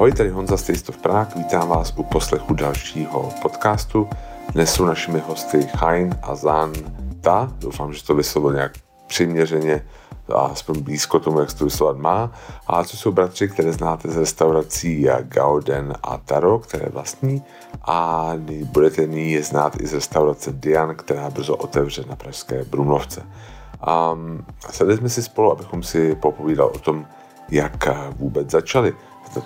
Ahoj, tady Honza of Prague, vítám vás u poslechu dalšího podcastu. Dnes jsou našimi hosty Chain a Zan Ta, doufám, že to vyslovil nějak přiměřeně a aspoň blízko tomu, jak se to vyslovat má. A co jsou bratři, které znáte z restaurací Gauden a Taro, které vlastní. A budete nyní je znát i z restaurace Dian, která brzo otevře na Pražské Brumlovce. Um, sedli jsme si spolu, abychom si popovídali o tom, jak vůbec začali.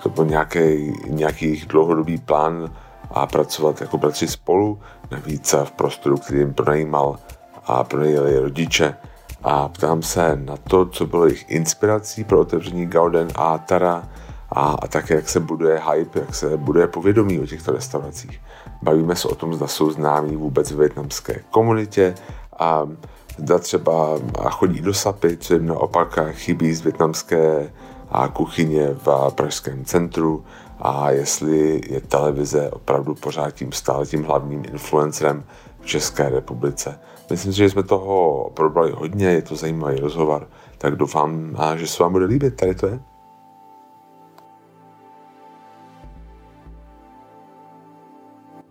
To byl nějaký, nějaký dlouhodobý plán a pracovat jako bratři spolu, navíc v prostoru, který jim pronajímal a pronajeli rodiče. A ptám se na to, co bylo jejich inspirací pro otevření Gauden a Tara a, a také, jak se buduje hype, jak se buduje povědomí o těchto restauracích. Bavíme se o tom, zda jsou známí vůbec v větnamské komunitě a zda třeba chodí do Sapy, co jim naopak chybí z větnamské kuchyně v Pražském centru a jestli je televize opravdu pořád tím stále tím hlavním influencerem v České republice. Myslím si, že jsme toho probrali hodně, je to zajímavý rozhovor, tak doufám, že se vám bude líbit. Tady to je.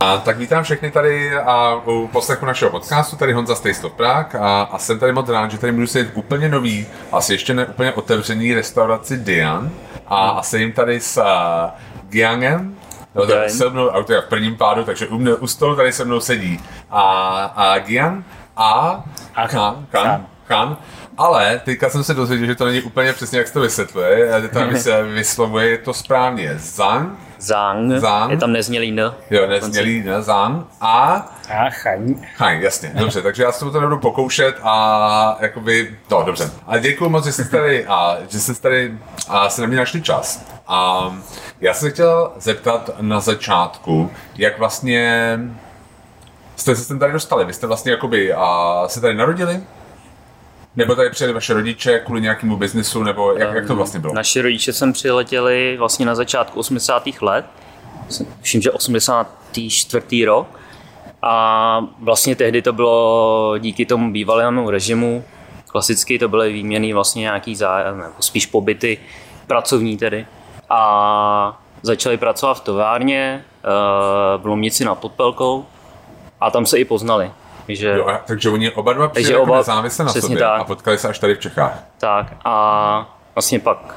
A tak vítám všechny tady a u poslechu našeho podcastu, tady Honza Taste of Prague a, a jsem tady moc rád, že tady můžu sedět úplně nový, asi ještě ne úplně otevřený restauraci Dian a, a sedím tady s uh, Giangem, No, tak se mnou, a to je v prvním pádu, takže u, mne, u stolu tady se mnou sedí a, a Gian a, a Khan, Khan, Khan. Ale teďka jsem se dozvěděl, že to není úplně přesně, jak se to vysvětluje. To se vyslovuje to správně. Zang, Zang. Zang. Je tam neznělý N. Jo, neznělý N, Zang. A... A Chaň. Chaň, jasně. Dobře, takže já se to nebudu pokoušet a jakoby, no dobře. A děkuji moc, že jste tady, a, že jste tady a se na mě našli čas. A já jsem chtěl zeptat na začátku, jak vlastně jste se sem tady dostali. Vy jste vlastně jakoby a, se tady narodili? Nebo tady přijeli vaše rodiče kvůli nějakému biznesu, nebo jak, jak to vlastně bylo? Naši rodiče sem přiletěli vlastně na začátku 80. let, myslím, že 84. rok. A vlastně tehdy to bylo díky tomu bývalému režimu, klasicky to byly výměny vlastně nějaký zájem, nebo spíš pobyty pracovní tedy. A začali pracovat v továrně eh, v Lomnici nad Podpelkou a tam se i poznali. Že, jo, takže oni oba dva přijeli jako oba, nezávisle na sobě tak. a potkali se až tady v Čechách. Tak a vlastně pak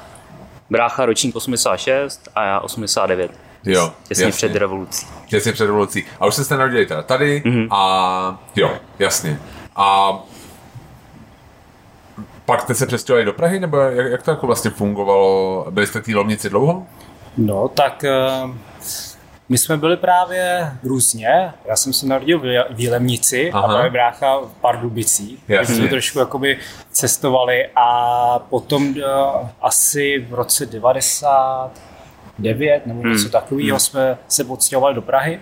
brácha ročník 86 a já 89. Jo, těsně jasně. před revolucí. Těsně před revolucí. A už jste narodili teda tady mm-hmm. a jo, jasně. A pak jste se přestěhovali do Prahy, nebo jak, jak to jako vlastně fungovalo? Byli jste v té lovnici dlouho? No, tak uh my jsme byli právě různě. Já jsem se narodil v Jílemnici Aha. a moje brácha v Pardubicích. Takže jsme trošku jakoby cestovali a potom uh, asi v roce 99 nebo hmm. něco takového hmm. jsme se odstěhovali do Prahy.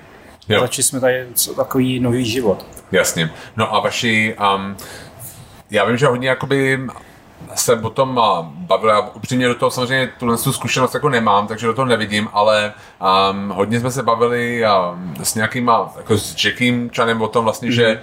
Jo. A začali jsme tady takový nový život. Jasně. No a vaši, um, já vím, že hodně jakoby se potom bavil, já upřímně do toho samozřejmě tuhle zkušenost jako nemám, takže do toho nevidím, ale um, hodně jsme se bavili um, s nějakýma, jako s Jackým Chanem o tom vlastně, mm-hmm. že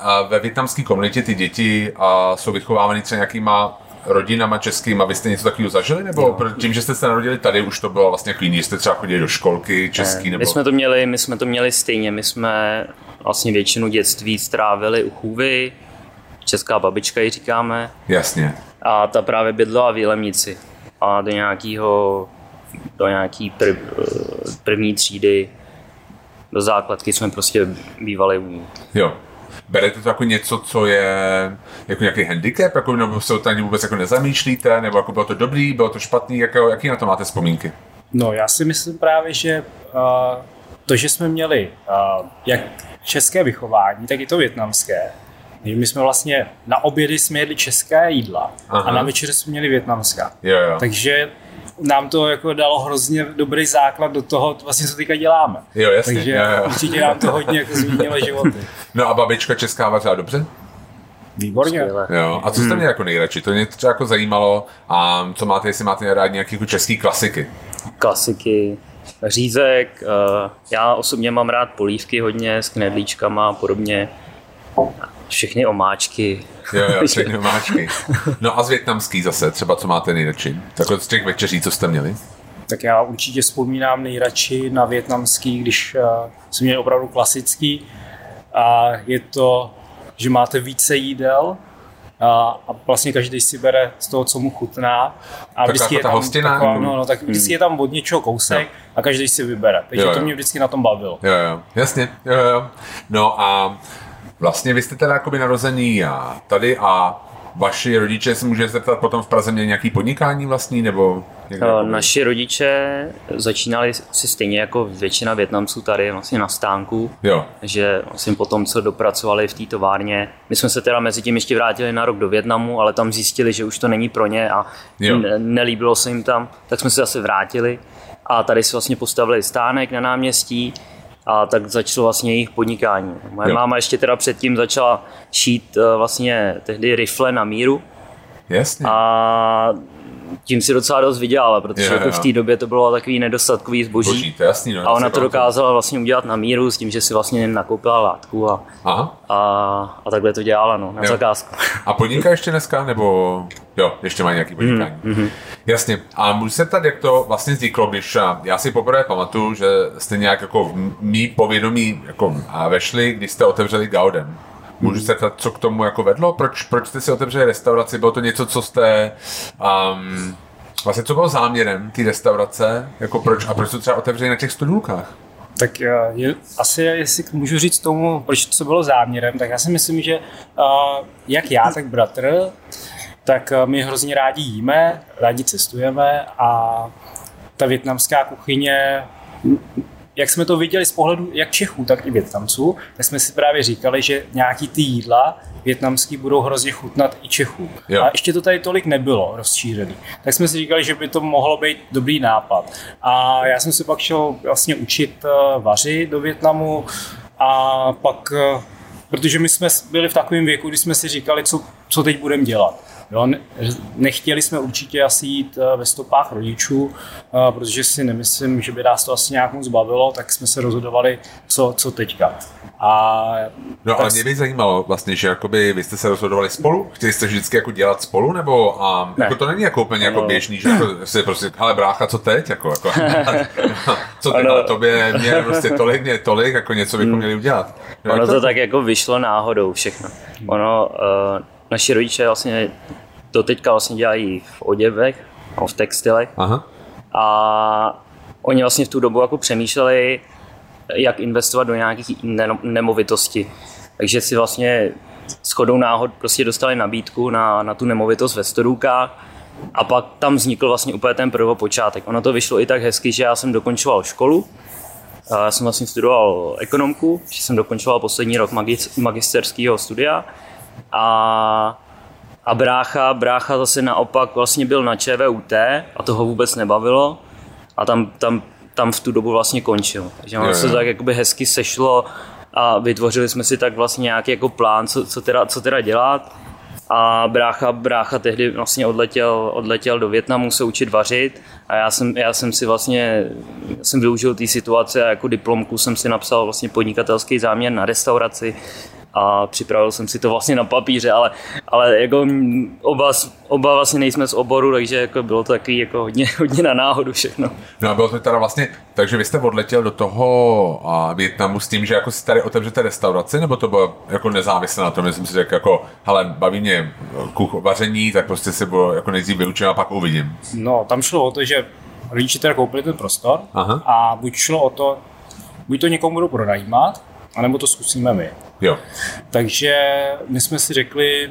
uh, ve větnamské komunitě ty děti uh, jsou vychovávány třeba nějakýma rodinama českýma, vy jste něco takového zažili? Nebo jo. tím, že jste se narodili tady, už to bylo vlastně jako jiný, jste třeba chodili do školky český? Nebo... My jsme to měli, my jsme to měli stejně, my jsme vlastně většinu dětství strávili u chůvy, česká babička ji říkáme. Jasně. A ta právě bydlela v Jelemnici. A do nějakého do nějaký prv, první třídy do základky jsme prostě bývali u Jo. Berete to jako něco, co je jako nějaký handicap, jako, nebo se o to ani vůbec jako nezamýšlíte, nebo jako bylo to dobrý, bylo to špatný, jako, jaký na to máte vzpomínky? No já si myslím právě, že uh, to, že jsme měli uh, jak české vychování, tak i to větnamské, my jsme vlastně na obědy jsme jedli české jídla Aha. a na večer jsme měli větnamská. Jo, jo. Takže nám to jako dalo hrozně dobrý základ do toho, vlastně, co teďka děláme. Jo, jasně. Takže jo, jo. určitě nám to hodně jako změnilo životy. No a babička česká vařila dobře? Výborně. Jo. A co jste hmm. měli jako nejradši? To mě třeba jako zajímalo. A co máte, jestli máte rád nějaké jako české klasiky? Klasiky, řízek. Uh, já osobně mám rád polívky hodně s knedlíčkama a podobně všechny omáčky. Jo, jo, všechny omáčky. No a z větnamský zase, třeba co máte nejradši? Takhle z těch večeří, co jste měli? Tak já určitě vzpomínám nejradši na větnamský, když uh, jsme měli opravdu klasický. A je to, že máte více jídel, a, a vlastně každý si bere z toho, co mu chutná. A tak vždycky jako je tam hostina, taková, no, no, tak vždycky hmm. je tam od něčeho kousek jo. a každý si vybere. Takže jo, jo. to mě vždycky na tom bavilo. Jo, jo, jasně. Jo, jo. No a vlastně vy jste teda jakoby narození a tady a vaši rodiče se může zeptat potom v Praze měli nějaký podnikání vlastní nebo No, naši rodiče začínali si stejně jako většina Větnamců tady vlastně na stánku, jo. že vlastně potom, co dopracovali v té továrně, my jsme se teda mezi tím ještě vrátili na rok do Větnamu, ale tam zjistili, že už to není pro ně a ne- nelíbilo se jim tam, tak jsme se zase vrátili. A tady si vlastně postavili stánek na náměstí a tak začalo vlastně jejich podnikání. Moje jo. máma ještě teda předtím začala šít eh, vlastně tehdy rifle na míru. Jasně. A tím si docela dost vydělala, protože jako v té době to bylo takový nedostatkový zboží. Boží, to jasný, no, a ona to dokázala vlastně udělat na míru s tím, že si vlastně nakoupila látku a, Aha. a, a takhle to dělala no, na jo. zakázku. A podniká ještě dneska, nebo jo, ještě má nějaký podnikání? Mm, mm-hmm. Jasně. A můžu se ptát, jak to vlastně vzniklo, když já si poprvé pamatuju, že jste nějak jako mý povědomí jako vešli, když jste otevřeli Gauden. Můžu se ptat, co k tomu jako vedlo? Proč, proč jste si otevřeli restauraci? Bylo to něco, co jste... Um, vlastně co bylo záměrem té restaurace? Jako proč, a proč to třeba otevřeli na těch stodůlkách? Tak eh, je, asi, jestli můžu říct tomu, proč to bylo záměrem, tak já si myslím, že uh, jak já, tak bratr, tak uh, my hrozně rádi jíme, rádi cestujeme a ta větnamská kuchyně jak jsme to viděli z pohledu jak Čechů, tak i Větnamců, tak jsme si právě říkali, že nějaký ty jídla větnamský budou hrozně chutnat i Čechů. Jo. A ještě to tady tolik nebylo rozšířený. Tak jsme si říkali, že by to mohlo být dobrý nápad. A já jsem se pak šel vlastně učit eh, vařit do Větnamu a pak, eh, protože my jsme byli v takovém věku, kdy jsme si říkali, co, co teď budeme dělat. Jo, nechtěli jsme určitě asi jít eh, ve stopách rodičů, eh, protože si nemyslím, že by nás to asi nějak moc bavilo, tak jsme se rozhodovali, co, co teďka. A no ale mě by zajímalo vlastně, že jakoby vy jste se rozhodovali spolu? Chtěli jste vždycky jako dělat spolu? Nebo a, ne. jako to není jako úplně jako běžný, že jako si prostě, hele brácha, co teď? Jako, jako, co teď, ale tobě mě prostě tolik, mě tolik, jako něco bychom hmm. měli udělat. Ono to tak jako vyšlo náhodou všechno. Ono, uh, naši rodiče vlastně to teďka vlastně dělají v oděvech, v textilech. Aha. A oni vlastně v tu dobu jako přemýšleli, jak investovat do nějakých nemovitostí. Takže si vlastně shodou náhod prostě dostali nabídku na, na tu nemovitost ve Storůkách a pak tam vznikl vlastně úplně ten prvopočátek. Ono to vyšlo i tak hezky, že já jsem dokončoval školu, já jsem vlastně studoval ekonomku, že jsem dokončoval poslední rok magisterského studia a a brácha, brácha zase naopak vlastně byl na ČVUT a toho vůbec nebavilo a tam, tam, tam v tu dobu vlastně končil. Takže ono se tak jakoby hezky sešlo a vytvořili jsme si tak vlastně nějaký jako plán, co, co, teda, co teda dělat. A brácha, brácha tehdy vlastně odletěl, odletěl do Větnamu se učit vařit a já jsem, já jsem si vlastně jsem využil té situace a jako diplomku jsem si napsal vlastně podnikatelský záměr na restauraci a připravil jsem si to vlastně na papíře, ale, ale jako oba, oba vlastně nejsme z oboru, takže jako bylo to takový jako hodně, hodně na náhodu všechno. No a bylo to teda vlastně, takže vy jste odletěl do toho a Větnamu s tím, že jako si tady otevřete restauraci, nebo to bylo jako nezávislé na tom, jsem si řekl jako, hele, baví mě kuch, vaření, tak prostě si bylo jako nejdřív vyučím a pak uvidím. No, tam šlo o to, že rodiče teda koupili ten prostor Aha. a buď šlo o to, buď to někomu budou pronajímat, anebo to zkusíme my. Jo. Takže my jsme si řekli,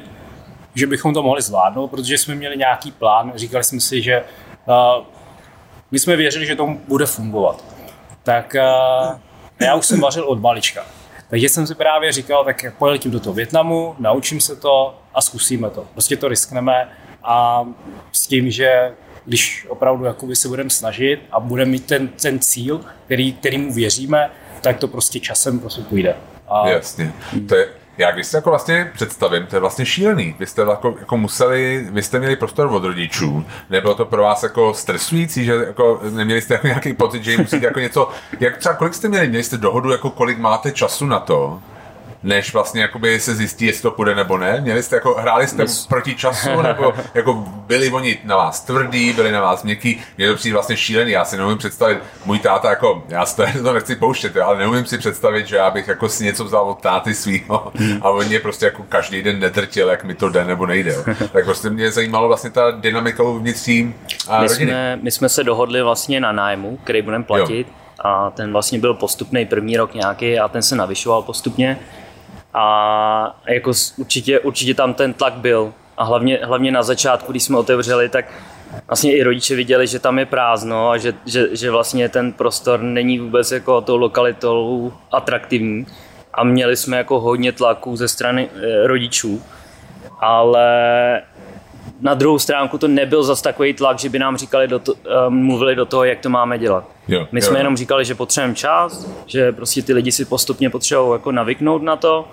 že bychom to mohli zvládnout, protože jsme měli nějaký plán. Říkali jsme si, že uh, my jsme věřili, že to bude fungovat. Tak uh, já už jsem vařil od malička. Takže jsem si právě říkal, tak pojeletím do toho Větnamu, naučím se to a zkusíme to. Prostě to riskneme a s tím, že když opravdu jakoby se budeme snažit a budeme mít ten, ten cíl, který, kterýmu věříme, tak to prostě časem prostě půjde. A... Jasně. To je, já když si jako vlastně představím, to je vlastně šílený. Vy jste jako, jako museli, vy jste měli prostor od rodičů, nebylo to pro vás jako stresující, že jako neměli jste jako nějaký pocit, že musíte jako něco, jak třeba kolik jste měli, měli jste dohodu, jako kolik máte času na to, než vlastně jakoby se zjistí, jestli to půjde nebo ne? Měli jste jako, hráli jste yes. proti času, nebo jako byli oni na vás tvrdí, byli na vás měkký, mě to přijde vlastně šílený, já si neumím představit, můj táta jako, já si to nechci pouštět, ale neumím si představit, že já bych jako si něco vzal od táty svýho a on mě prostě jako každý den nedrtil, jak mi to jde nebo nejde. tak prostě mě zajímalo vlastně ta dynamika uvnitř a my rodiny. Jsme, my jsme se dohodli vlastně na nájmu, který budeme platit. Jo a ten vlastně byl postupný první rok nějaký a ten se navyšoval postupně a jako určitě, určitě tam ten tlak byl. A hlavně, hlavně na začátku, když jsme otevřeli, tak vlastně i rodiče viděli, že tam je prázdno a že, že, že vlastně ten prostor není vůbec jako tou lokalitou atraktivní. A měli jsme jako hodně tlaku ze strany eh, rodičů, ale na druhou stránku to nebyl zas takový tlak, že by nám říkali do to, uh, mluvili do toho, jak to máme dělat. Jo, My jo, jsme jenom říkali, že potřebujeme čas, že prostě ty lidi si postupně potřebují jako navyknout na to,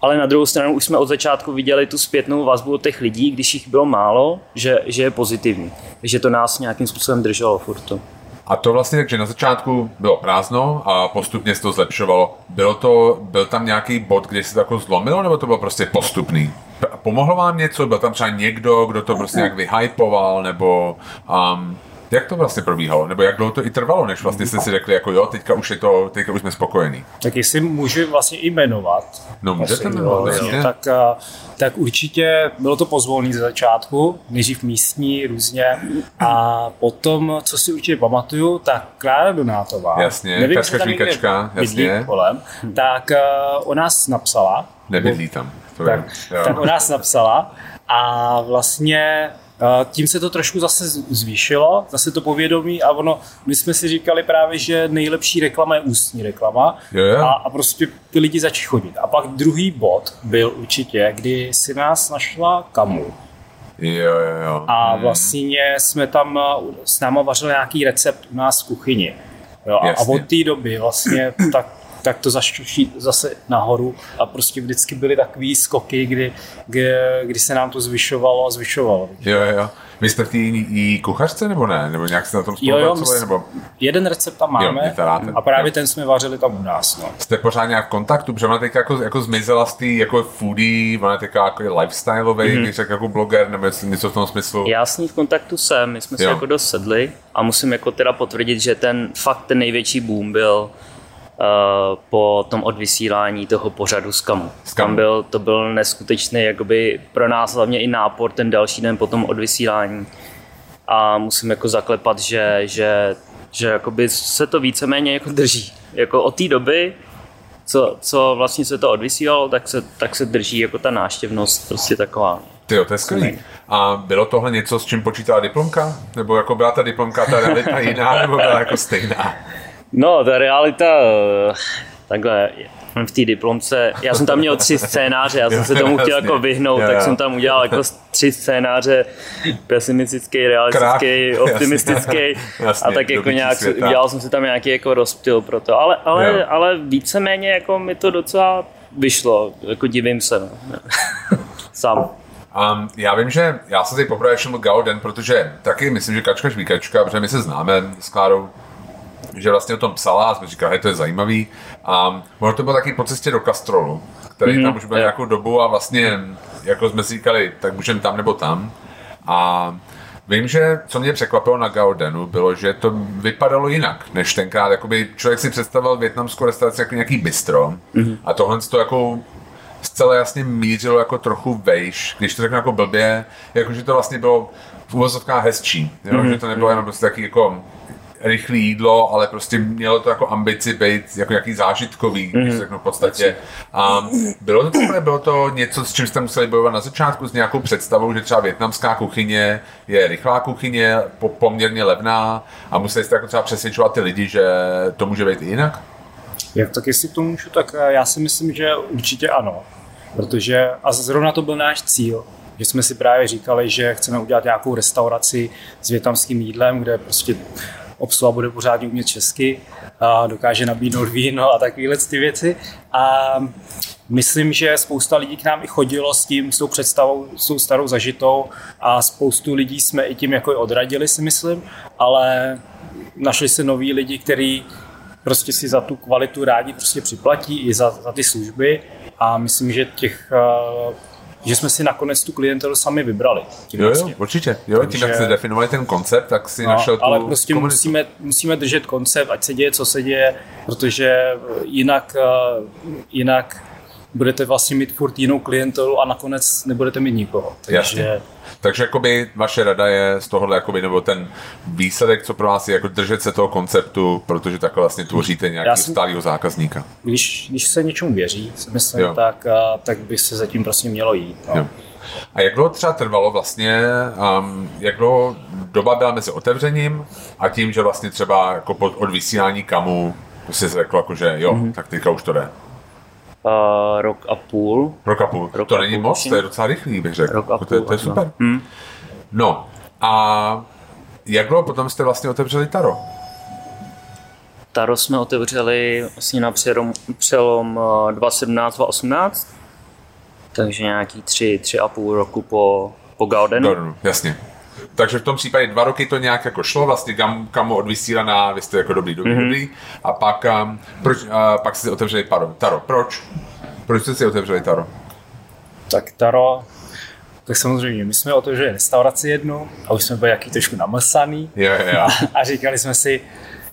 ale na druhou stranu už jsme od začátku viděli tu zpětnou vazbu od těch lidí, když jich bylo málo, že, že je pozitivní. Takže to nás nějakým způsobem drželo furt to. A to vlastně, takže na začátku bylo prázdno a postupně se to zlepšovalo. Bylo to, byl tam nějaký bod, kde se to jako zlomilo, nebo to bylo prostě postupný? Pomohlo vám něco? Byl tam třeba někdo, kdo to prostě nějak vyhypoval, nebo um, jak to vlastně probíhalo? Nebo jak dlouho to i trvalo, než vlastně jste si řekli, jako jo, teďka už je to, teďka už jsme spokojení? Tak jestli můžu vlastně i jmenovat. No můžete jmenovat, vlastně, tak, tak určitě bylo to pozvolný ze začátku, nejdřív místní různě a potom, co si určitě pamatuju, tak Klára Donátová. Jasně, nevím, Kačka jasně. Kolem, tak uh, o nás napsala. Nebydlí tam. To tak, je, tak o nás napsala a vlastně tím se to trošku zase zvýšilo, zase to povědomí a ono, my jsme si říkali právě, že nejlepší reklama je ústní reklama yeah. a, a prostě ty lidi začali chodit. A pak druhý bod byl určitě, kdy si nás našla kamu. Jo, jo, jo. A hmm. vlastně jsme tam s náma vařili nějaký recept u nás v kuchyni. Jo, a, a od té doby vlastně tak tak to zaštuší zase nahoru a prostě vždycky byly takové skoky, kdy, kdy, kdy, se nám to zvyšovalo a zvyšovalo. Jo, jo. Vy jste v té i kuchařce nebo ne? Nebo nějak se na tom spolupracovali? Nebo... Jeden recept tam máme jo, a právě jo. ten jsme vařili tam u nás. No. Jste pořád nějak v kontaktu? Protože ona teďka jako, jako zmizela z té jako foodie, ona teďka jako lifestyleový, mm-hmm. když jako bloger, nebo něco v tom smyslu. Já s ní v kontaktu jsem, my jsme jo. se jako dosedli a musím jako teda potvrdit, že ten fakt ten největší boom byl po tom odvysílání toho pořadu z Kamu. Z Kamu. Tam byl, to byl neskutečný jakoby pro nás hlavně i nápor ten další den po tom odvysílání. A musím jako zaklepat, že, že, že jakoby se to víceméně jako drží. Jako od té doby, co, co vlastně se to odvysílalo, tak se, tak se drží jako ta náštěvnost prostě taková. Ty to je skvělý. A bylo tohle něco, s čím počítala diplomka? Nebo jako byla ta diplomka ta realita jiná, nebo byla jako stejná? No, ta realita, eh, takhle, v té diplomce, já jsem tam měl tři scénáře, já jsem se tomu chtěl jako vyhnout, tak jsem tam udělal jako tři scénáře, pesimistický, realistický, optimistický a tak jako nějak, udělal jsem si tam nějaký jako rozptyl pro to, ale, ale, ale víceméně jako mi to docela vyšlo, jako divím se, no. sám. Um, já vím, že já jsem tady poprvé všiml Gauden, protože taky myslím, že Kačka Švíkačka, protože my se známe s Klárou že vlastně o tom psala a jsme říkali, že to je zajímavý. A ono to bylo taky po cestě do Kastrolu, který mm-hmm. tam už byl nějakou dobu a vlastně, jako jsme si říkali, tak můžeme tam nebo tam. A Vím, že co mě překvapilo na Gaudenu, bylo, že to vypadalo jinak, než tenkrát. Jakoby člověk si představoval větnamskou restauraci jako nějaký bistro mm-hmm. a tohle to jako zcela jasně mířilo jako trochu vejš, když to řeknu jako blbě, jakože to vlastně bylo v úvozovkách hezčí, jo? Mm-hmm. že to nebylo jenom prostě taky jako rychlé jídlo, ale prostě mělo to jako ambici být jako nějaký zážitkový, mm. když mhm. řeknu v podstatě. A bylo to takhle, bylo to něco, s čím jste museli bojovat na začátku, s nějakou představou, že třeba větnamská kuchyně je rychlá kuchyně, po, poměrně levná a museli jste jako třeba přesvědčovat ty lidi, že to může být jinak? Jak tak jestli to můžu, tak eh, já si myslím, že určitě ano. Protože, a zrovna to byl náš cíl, že jsme si právě říkali, že chceme udělat nějakou restauraci s větnamským jídlem, kde prostě obsluha bude pořádně umět česky, a dokáže nabídnout víno a takovéhle ty věci. A myslím, že spousta lidí k nám i chodilo s tím, s tou představou, s tou starou zažitou a spoustu lidí jsme i tím jako odradili, si myslím, ale našli se noví lidi, kteří prostě si za tu kvalitu rádi prostě připlatí i za, za ty služby a myslím, že těch že jsme si nakonec tu klientelu sami vybrali. Tím jo, vlastně. jo, určitě. Jo, Takže, tím, jak jste definovali ten koncept, tak si no, našel tu Ale prostě musíme, musíme držet koncept, ať se děje, co se děje, protože jinak, jinak budete vlastně mít furt jinou klientelu a nakonec nebudete mít nikoho. Takže, Jasně. Takže jakoby vaše rada je z tohohle, jakoby, nebo ten výsledek, co pro vás je, jako držet se toho konceptu, protože takhle vlastně tvoříte nějakého stálého zákazníka. Když, když se něčemu věří, myslím, jo. tak, tak by se zatím prostě mělo jít. No. Jo. A jak dlouho třeba trvalo vlastně, um, jak dlouho doba byla mezi otevřením a tím, že vlastně třeba jako od vysílání kamu si řekl, jako, že jo, mm-hmm. tak teďka už to jde. Uh, rok a půl. Rok a půl. Rok to a není půl, moc, to je docela rychlý, bych řekl. Rok a půl, to, je, to je super. Hmm. No a jak dlouho potom jste vlastně otevřeli Taro? Taro jsme otevřeli vlastně na přelom, přelom 2017-2018, takže nějaký tři, tři a půl roku po, po Gaudenu. Gaudenu, jasně. Takže v tom případě dva roky to nějak jako šlo, vlastně kam, kam odvysílaná, vy jste jako dobrý, dobrý, mm-hmm. dobrý. A pak, um, proč, uh, pak jste si otevřeli Taro. Taro. Proč? Proč jste si otevřeli Taro? Tak Taro, tak samozřejmě, my jsme otevřeli restauraci jednu a už jsme byli jaký trošku namlsaný. Jo, jo. A, a říkali jsme si,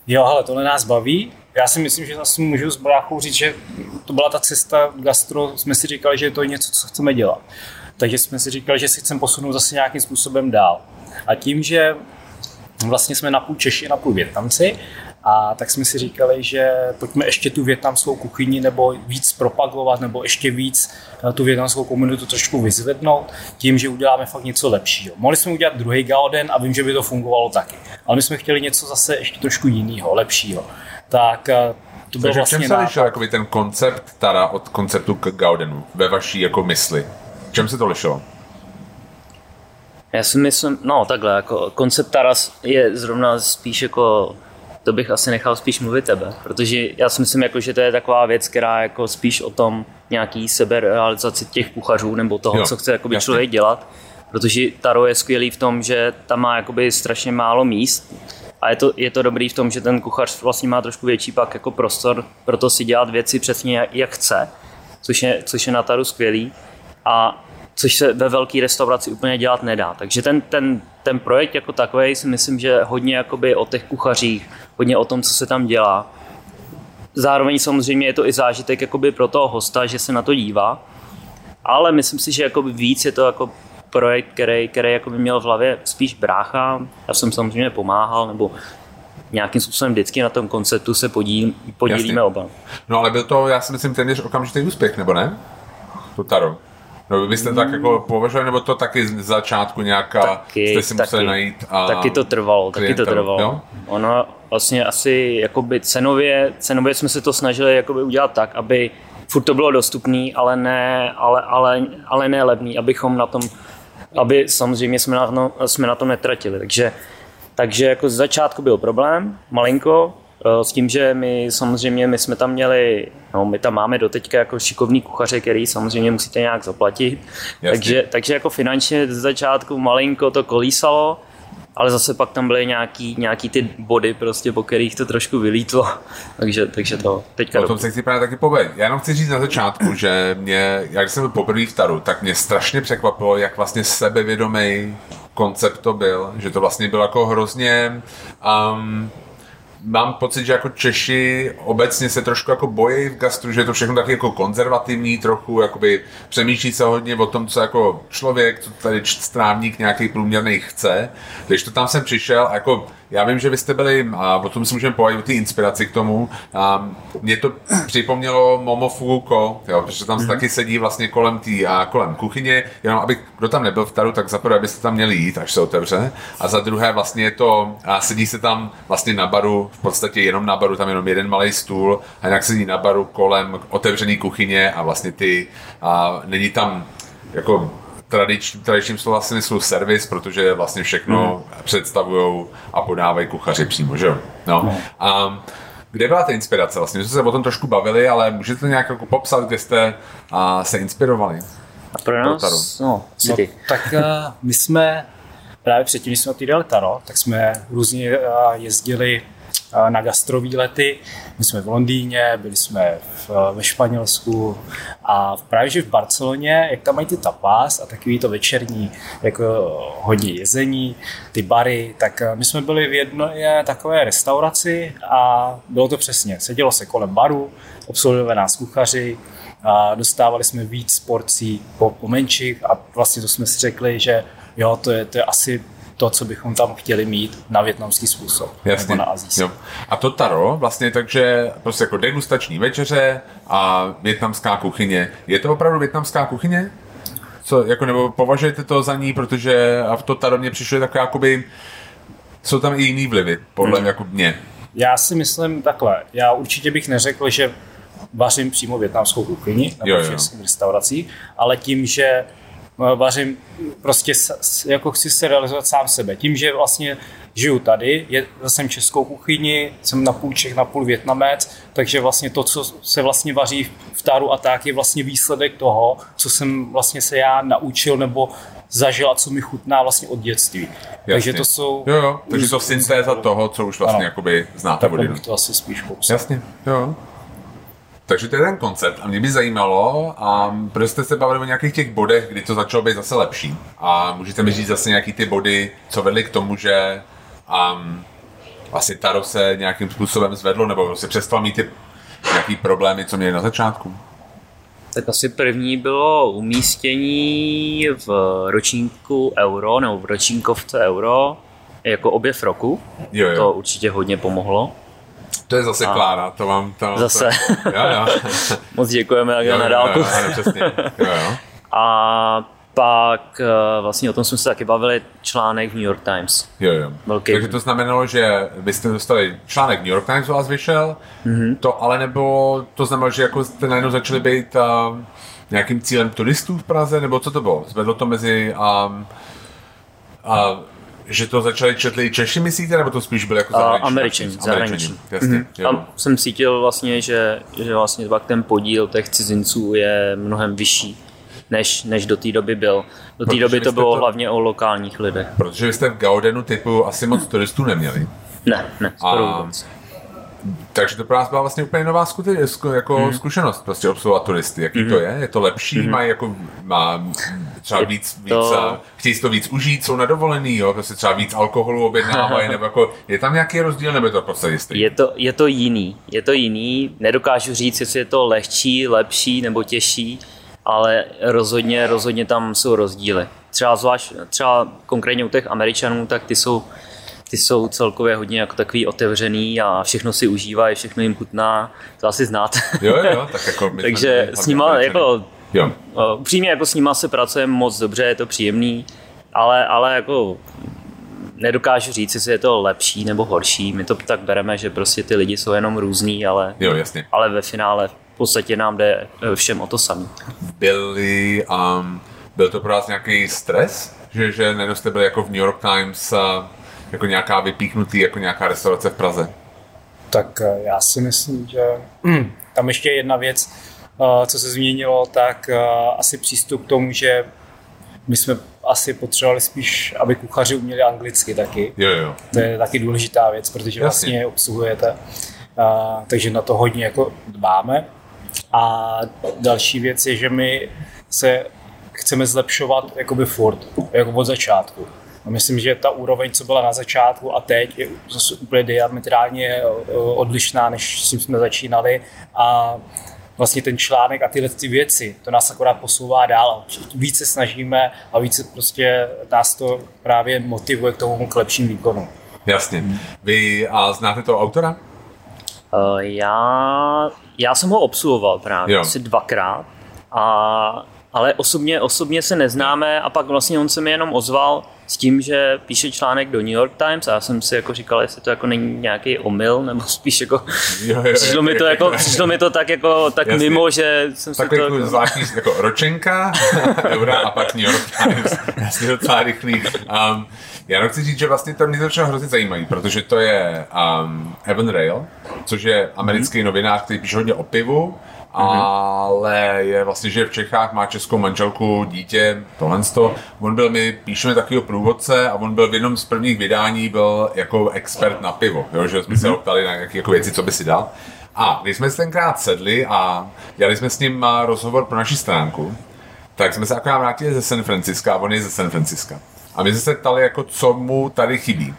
jo, ale tohle nás baví. Já si myslím, že zase můžu s bráchou říct, že to byla ta cesta gastro, jsme si říkali, že to je něco, co chceme dělat. Takže jsme si říkali, že si chceme posunout zase nějakým způsobem dál. A tím, že vlastně jsme na půl Češi, na půl Větnamci, a tak jsme si říkali, že pojďme ještě tu větnamskou kuchyni nebo víc propagovat, nebo ještě víc eh, tu větnamskou komunitu trošku vyzvednout, tím, že uděláme fakt něco lepšího. Mohli jsme udělat druhý Gauden a vím, že by to fungovalo taky. Ale my jsme chtěli něco zase ještě trošku jiného, lepšího. Tak eh, to bylo Takže vlastně v čem se lišil ten koncept Tara od konceptu k Gaudenu ve vaší jako mysli? Čem se to lišilo? Já si myslím, no takhle, jako koncept Taras je zrovna spíš jako to bych asi nechal spíš mluvit tebe, protože já si myslím, jako, že to je taková věc, která jako spíš o tom nějaký seberealizaci těch kuchařů nebo toho, jo, co chce jakoby člověk dělat, protože Taro je skvělý v tom, že tam má jakoby strašně málo míst a je to, je to dobrý v tom, že ten kuchař vlastně má trošku větší pak jako prostor pro to si dělat věci přesně jak, jak chce, což je, což je na Taru skvělý a což se ve velké restauraci úplně dělat nedá. Takže ten, ten, ten projekt jako takový si myslím, že hodně jakoby o těch kuchařích, hodně o tom, co se tam dělá. Zároveň samozřejmě je to i zážitek jakoby pro toho hosta, že se na to dívá, ale myslím si, že jakoby víc je to jako projekt, který, který jakoby měl v hlavě spíš brácha. Já jsem samozřejmě pomáhal, nebo nějakým způsobem vždycky na tom konceptu se podíl, podílíme Jasně. oba. No ale byl to, já si myslím, téměř okamžitý úspěch, nebo ne? To Taro. No vy byste tak jako považovali, nebo to taky z začátku nějaká, taky, jste si taky, museli najít a Taky to trvalo, taky to trvalo. Jo? Ono vlastně asi jakoby cenově, cenově jsme se to snažili jakoby udělat tak, aby furt to bylo dostupné, ale ne, ale, ale, ale ne levný, abychom na tom, aby samozřejmě jsme na, no, jsme na tom netratili. Takže, takže jako z začátku byl problém, malinko, s tím, že my samozřejmě my jsme tam měli, no my tam máme doteďka jako šikovný kuchaře, který samozřejmě musíte nějak zaplatit. Takže, takže jako finančně z začátku malinko to kolísalo, ale zase pak tam byly nějaký, nějaký ty body, prostě, po kterých to trošku vylítlo. takže, takže to teďka... O tom se chci právě taky povědět. Já jenom chci říct na začátku, že mě, jak jsem byl poprvé v Taru, tak mě strašně překvapilo, jak vlastně sebevědomý koncept to byl, že to vlastně bylo jako hrozně um, mám pocit, že jako Češi obecně se trošku jako bojí v gastru, že je to všechno taky jako konzervativní trochu, jakoby přemýšlí se hodně o tom, co jako člověk, co tady strávník nějaký průměrný chce. Když to tam jsem přišel jako já vím, že vy jste byli, a o tom si můžeme povědět o té inspiraci k tomu, a mě to připomnělo Momofuko, jo, protože tam mm-hmm. taky sedí vlastně kolem tý, a kolem kuchyně, jenom aby kdo tam nebyl v taru, tak za prvé byste tam měli jít, až se otevře, a za druhé vlastně je to, a sedí se tam vlastně na baru, v podstatě jenom na baru, tam jenom jeden malý stůl, a jinak sedí na baru kolem otevřené kuchyně a vlastně ty, a není tam jako tradič, tradičním slova smyslu servis, protože vlastně všechno mm. představují a podávají kuchaři přímo, že jo? No. Mm. A kde byla ta inspirace vlastně? My jsme se o tom trošku bavili, ale můžete nějak jako popsat, kde jste a, se inspirovali? A pro nás, no, no, tak uh, my jsme právě předtím, když jsme otvídali Taro, tak jsme různě uh, jezdili na gastrovýlety. My jsme v Londýně, byli jsme v, ve Španělsku a právě že v Barceloně, jak tam mají ty tapas a takový to večerní, jako hodně jezení, ty bary, tak my jsme byli v jedné takové restauraci a bylo to přesně. Sedělo se kolem baru, obsluhovali nás kuchaři, a dostávali jsme víc porcí po, po menších a vlastně to jsme si řekli, že jo, to je, to je asi to, co bychom tam chtěli mít na větnamský způsob. Jasně. Nebo na azijský. Jo. A to taro, vlastně takže prostě jako degustační večeře a větnamská kuchyně. Je to opravdu větnamská kuchyně? Co, jako, nebo považujete to za ní, protože a v to taro mě přišlo takové jakoby, jsou tam i jiný vlivy, podle hmm. jako mě. Já si myslím takhle, já určitě bych neřekl, že vařím přímo větnamskou kuchyni nebo v restauracích, ale tím, že vařím, prostě jako chci se realizovat sám sebe. Tím, že vlastně žiju tady, je, jsem českou kuchyni, jsem na půl Čech, na půl Větnamec, takže vlastně to, co se vlastně vaří v Taru a tak, je vlastně výsledek toho, co jsem vlastně se já naučil nebo zažil a co mi chutná vlastně od dětství. Jasně. Takže to jsou... Jo, jo, takže to syntéza toho, co už vlastně ano. jakoby znáte bych to asi spíš popsal. Jasně, jo. Takže to je ten koncept a mě by zajímalo, a proč jste se bavili o nějakých těch bodech, kdy to začalo být zase lepší. A můžete mi říct zase nějaký ty body, co vedly k tomu, že um, vlastně Taro se nějakým způsobem zvedlo, nebo si přestal mít ty nějaký problémy, co měli na začátku? Tak asi první bylo umístění v ročníku euro, nebo v ročníkovce euro, jako objev roku. Jo, jo. To určitě hodně pomohlo. To je zase a Klára, to vám to... Zase. To, jo, jo. Moc děkujeme, jak na dálku. Jo, jo, přesně. Jo, jo. A pak eh, vlastně o tom jsme se taky bavili, článek v New York Times. Jo, jo. Velký. Takže to znamenalo, že vy jste dostali článek New York Times u vás vyšel, mm-hmm. to ale nebo to znamenalo, že jako jste najednou začali být uh, nějakým cílem turistů v Praze, nebo co to bylo? Zvedlo to mezi um, uh, že to začali četli Češi, myslíte, nebo to spíš bylo jako zahraniční? Američani, zahraniční. Jasně, mm-hmm. Tam jsem cítil vlastně, že, že vlastně pak ten podíl těch cizinců je mnohem vyšší, než, než do té doby byl. Do té doby to bylo to, hlavně o lokálních lidech. Protože vy jste v Gaudenu typu asi moc turistů neměli. Ne, ne, skoro a, vůbec takže to pro nás byla vlastně úplně nová jako mm. zkušenost, prostě obsluhovat turisty. Jaký mm. to je? Je to lepší? Mm. Mají jako, má třeba víc, víc to... chtějí si to víc užít, jsou na dovolený, jo? Prostě třeba víc alkoholu objednávají, nebo jako, je tam nějaký rozdíl, nebo je to prostě jistý? Je to, je to jiný, je to jiný. Nedokážu říct, jestli je to lehčí, lepší nebo těžší, ale rozhodně, rozhodně tam jsou rozdíly. Třeba zvlášť, třeba konkrétně u těch Američanů, tak ty jsou ty jsou celkově hodně jako takový otevřený a všechno si užívají, všechno jim chutná, to asi znáte. Jo, jo, tak jako Takže s nima jako, jo. upřímně jako s nima se pracuje moc dobře, je to příjemný, ale, ale jako nedokážu říct, jestli je to lepší nebo horší. My to tak bereme, že prostě ty lidi jsou jenom různý, ale, jo, jasně. ale ve finále v podstatě nám jde eh, všem o to samé. Byli, um, byl to pro vás nějaký stres, že, že najednou jste byli jako v New York Times uh, jako nějaká vypíchnutý, jako nějaká restaurace v Praze? Tak eh, já si myslím, že tam ještě jedna věc, eh, co se změnilo, tak eh, asi přístup k tomu, že my jsme asi potřebovali spíš, aby kuchaři uměli anglicky taky. Jo, jo. To je taky důležitá věc, protože Jasně. vlastně obsluhujete. A, takže na to hodně jako dbáme. A další věc je, že my se chceme zlepšovat jakoby furt, jako od začátku. A myslím, že ta úroveň, co byla na začátku a teď, je zase úplně diametrálně eh, odlišná, než s tím jsme začínali. A vlastně ten článek a tyhle ty věci, to nás akorát posouvá dál. Více snažíme a více prostě nás to právě motivuje k tomu k lepším výkonu. Jasně. Vy a znáte toho autora? Uh, já, já jsem ho obsluhoval právě jo. asi dvakrát, a, ale osobně, osobně se neznáme a pak vlastně on se mi jenom ozval, s tím, že píše článek do New York Times a já jsem si jako říkal, jestli to jako není nějaký omyl, nebo spíš jako jo, jo, přišlo, mi to jako, přišlo mi to tak jako tak mimo, že jsem tak si to jako... zvláštní jako ročenka, eura a pak New York Times, jasně docela rychlý. Um, já chci říct, že vlastně to mě začalo hrozně zajímavý, protože to je um, Evan Rail, což je americký mm-hmm. novinář, který píše hodně o pivu ale je vlastně, že v Čechách má českou manželku, dítě, tohle to. On byl, my píšeme takového průvodce a on byl v jednom z prvních vydání, byl jako expert na pivo, jo, že jsme se ho ptali na nějaké jako věci, co by si dal. A když jsme se tenkrát sedli a dělali jsme s ním rozhovor pro naši stránku, tak jsme se akorát vrátili ze San Francisca a on je ze San Francisca. A my jsme se ptali, jako, co mu tady chybí.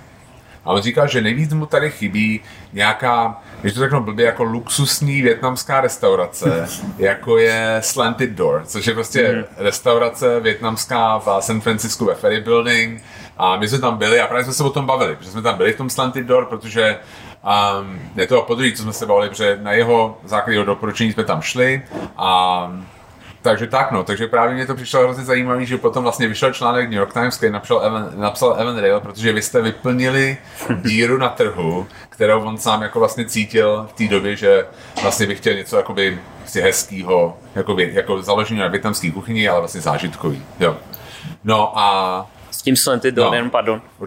A on říkal, že nejvíc mu tady chybí nějaká, když to řeknu blbě, jako luxusní větnamská restaurace, jako je Slanted Door, což je prostě mm. restaurace větnamská v San Francisco ve Ferry Building. A my jsme tam byli a právě jsme se o tom bavili, protože jsme tam byli v tom Slanted Door, protože um, je to podruhé, co jsme se bavili, protože na jeho základě doporučení jsme tam šli a takže tak, no, takže právě mě to přišlo hrozně zajímavé, že potom vlastně vyšel článek New York Times, který napsal Evan, napsal Evan Rail, protože vy jste vyplnili díru na trhu, kterou on sám jako vlastně cítil v té době, že vlastně by chtěl něco jakoby si hezkýho, jako, jako založení na větnamské kuchyni, ale vlastně zážitkový, jo. No a... S tím slenty no, pardon. Uh,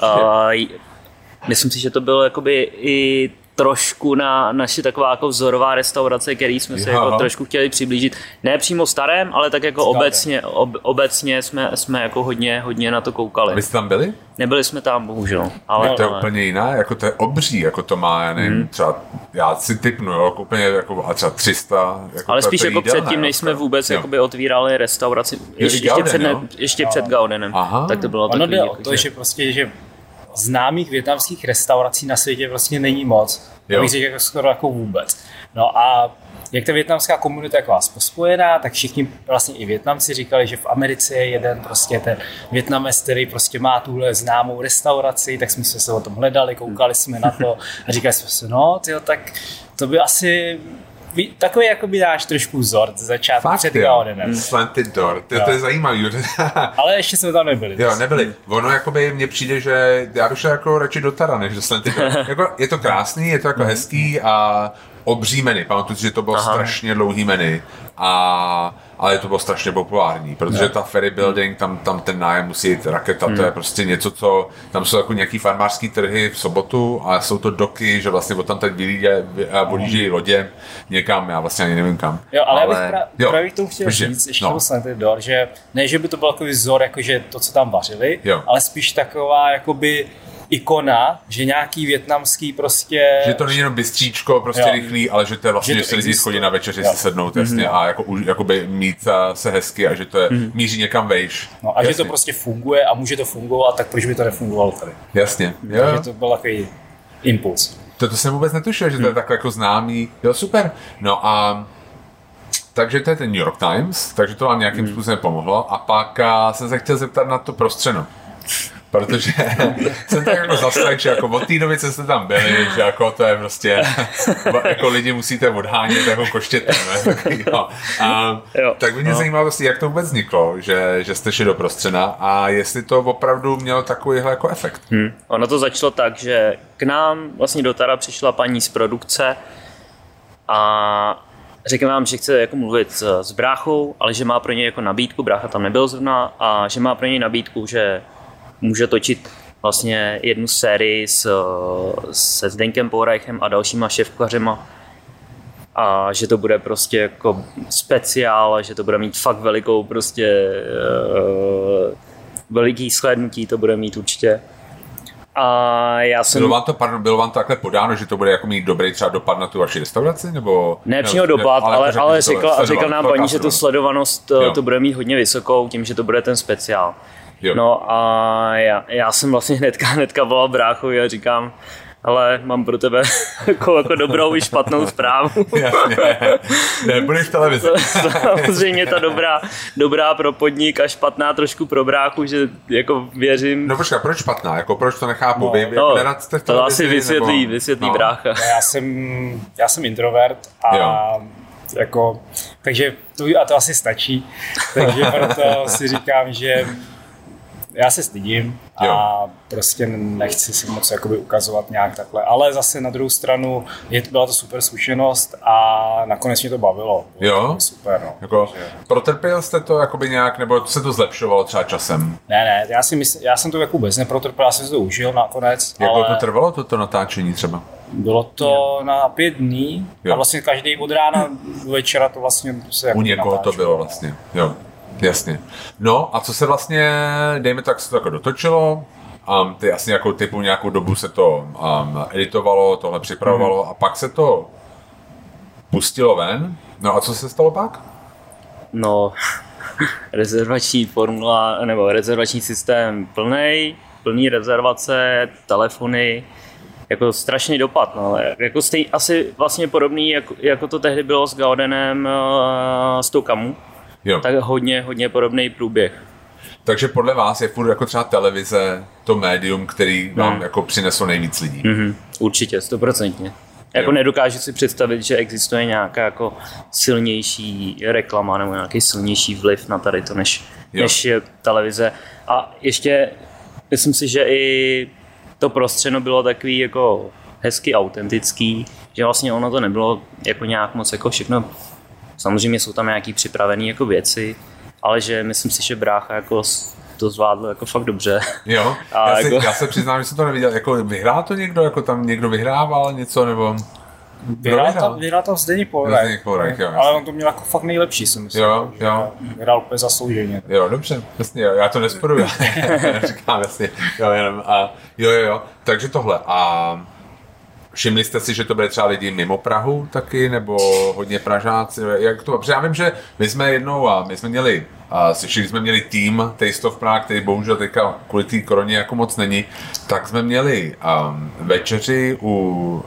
myslím si, že to bylo jakoby i trošku na naši taková jako vzorová restaurace, který jsme se jako trošku chtěli přiblížit. Ne přímo starém, ale tak jako obecně, ob, obecně jsme, jsme jako hodně, hodně na to koukali. Vy jste tam byli? Nebyli jsme tam, bohužel. Ale, to je ale... úplně jiná, jako to je obří, jako to má, já nevím, hmm. třeba, já si typnu, jo, jako úplně jako, a třeba 300. Jako ale spíš jako předtím, než jsme vůbec jakoby otvírali restauraci, ještě, ještě, před, ne, ještě před Gaudenem, Aha. tak to bylo ono takový. Ono to, že prostě, že známých větnamských restaurací na světě vlastně není moc. Jo. Bych jako skoro jako vůbec. No a jak ta větnamská komunita je jako vás pospojená, tak všichni vlastně i Větnamci říkali, že v Americe je jeden prostě ten Větnamec, který prostě má tuhle známou restauraci, tak jsme se o tom hledali, koukali jsme na to a říkali jsme si, no, tyjo, tak to by asi takový jako by dáš trošku vzor z začátku Fakt, před Gaodenem. Slanted door, to, to je zajímavý. Ale ještě jsme tam nebyli. Jo, nebyli. Ono jakoby mně přijde, že já bych šel jako radši do Tara, než do Slanted door. jako, je to krásný, je to jako mhm. hezký a obří menu. Pamatuju si, že to bylo Aha. strašně dlouhý menu. A ale to bylo strašně populární, protože no. ta ferry building, tam, tam ten nájem musí jít raketa, hmm. to je hmm. prostě něco, co, tam jsou jako nějaký farmářský trhy v sobotu a jsou to doky, že vlastně od tam teď vylížejí hmm. lodě někam, já vlastně ani nevím kam. Jo, ale, ale... já bych pra, jo, právě k tomu chtěl říct, ještě no. dor, že ne, že by to byl takový vzor, jakože to, co tam vařili, jo. ale spíš taková, jakoby ikona, že nějaký větnamský prostě... Že to není jenom bystříčko, prostě jo. rychlý, ale že to je vlastně, že, že se lidi chodí na večeři si sednout mm-hmm. jasně a jako, jakoby mít se hezky a že to je, mm-hmm. míří někam vejš. No a jasně. že to prostě funguje a může to fungovat, tak proč by to nefungovalo tady? Jasně. Jo. Takže to byl takový impuls. To, to jsem vůbec netušil, že to je hmm. tak jako známý. Jo, super. No a takže to je ten New York Times, takže to vám nějakým hmm. způsobem pomohlo. A pak a jsem se chtěl zeptat na to prostřeno protože jsem tak jako zaslech, že jako od té doby, co jste tam byli, že jako to je prostě, jako lidi musíte odhánět jako koštětem, ne? Tak, jo. A, jo. tak mě no. zajímalo, vlastně, jak to vůbec vzniklo, že, že jste šli do prostřena a jestli to opravdu mělo takovýhle jako efekt. Hmm. Ono to začalo tak, že k nám vlastně do Tara přišla paní z produkce a řekl vám, že chce jako mluvit s, s bráchou, ale že má pro něj jako nabídku, brácha tam nebyl zrovna, a že má pro něj nabídku, že může točit vlastně jednu sérii s, se Zdenkem Poreichem a dalšíma šéfkařema a že to bude prostě jako speciál, že to bude mít fakt velikou prostě uh, veliký shlédnutí to bude mít určitě. A já jsem... Bylo vám to, pardon, bylo vám to takhle podáno, že to bude jako mít dobrý třeba dopad na tu vaši restauraci? Nebo... Ne přímo dopad, ale, ale, ale řekla, řekla nám paní, že tu sledovanost jo. to bude mít hodně vysokou tím, že to bude ten speciál. Jo. No a já, já jsem vlastně hnedka, hnedka volal bráchovi a říkám, ale mám pro tebe jako, jako dobrou i špatnou zprávu. Jasně, nebudeš v televizi. Samozřejmě ta dobrá, dobrá pro podnik a špatná trošku pro bráchu, že jako věřím. No počkej, proč špatná? Jako proč to nechápu? No, Vy, no, jako v to asi vysvětlí, nebo... vysvětlí no. brácha. Já jsem, já jsem introvert a jo. jako, takže to, a to asi stačí. Takže proto si říkám, že já se stydím a jo. prostě nechci si moc jakoby ukazovat nějak takhle. Ale zase na druhou stranu je, byla to super zkušenost a nakonec mě to bavilo. Bylo jo? To super, no. Jako, Takže... Protrpěl jste to jakoby nějak, nebo se to zlepšovalo třeba časem? Ne, ne, já, si mysl, já jsem to jako vůbec neprotrpěl, já jsem si to užil nakonec. Jak ale... to trvalo, toto natáčení třeba? Bylo to na pět dní jo. a vlastně každý od rána do večera to vlastně se jako U někoho to bylo vlastně, jo. Jasně. No a co se vlastně, dejme tak, se to jako dotočilo, um, ty asi nějakou typu nějakou dobu se to um, editovalo, tohle připravovalo mm. a pak se to pustilo ven. No a co se stalo pak? No, rezervační formula, nebo rezervační systém plný, plný rezervace, telefony, jako strašný dopad, no, ale jako stej, asi vlastně podobný, jako, jako to tehdy bylo s Gaudenem uh, s tou kamu, jo. tak hodně, hodně podobný průběh. Takže podle vás je furt jako třeba televize to médium, který vám hmm. jako přineslo nejvíc lidí? Mm-hmm. Určitě, stoprocentně. Jako jo. nedokážu si představit, že existuje nějaká jako silnější reklama nebo nějaký silnější vliv na tady to, než, než je televize. A ještě myslím si, že i to prostřeno bylo takový jako hezky autentický, že vlastně ono to nebylo jako nějak moc jako všechno, samozřejmě jsou tam nějaký připravené jako věci, ale že myslím si, že brácha jako to zvládl jako fakt dobře. Jo, a já, jako... já se přiznám, že jsem to neviděl, jako vyhrál to někdo, jako tam někdo vyhrával něco, nebo... Vyhrál tam, vyhrál tam Zdeněk Polrach. Zdeněk Polrach, jo. Ale on to měl jako fakt nejlepší, si myslím. Jo, jo. Vyhrál úplně zaslouženě. Jo, dobře, jasně, jo, já to nesporuju. Říkám, jasně, jo, jenom, a, jo, jo, jo, takže tohle. A Všimli jste si, že to byly třeba lidi mimo Prahu taky, nebo hodně Pražáci? Jak to? Protože já vím, že my jsme jednou, a my jsme měli, a slyšeli jsme měli tým Taste of Prague, který bohužel teďka kvůli té koroně jako moc není, tak jsme měli um, večeři u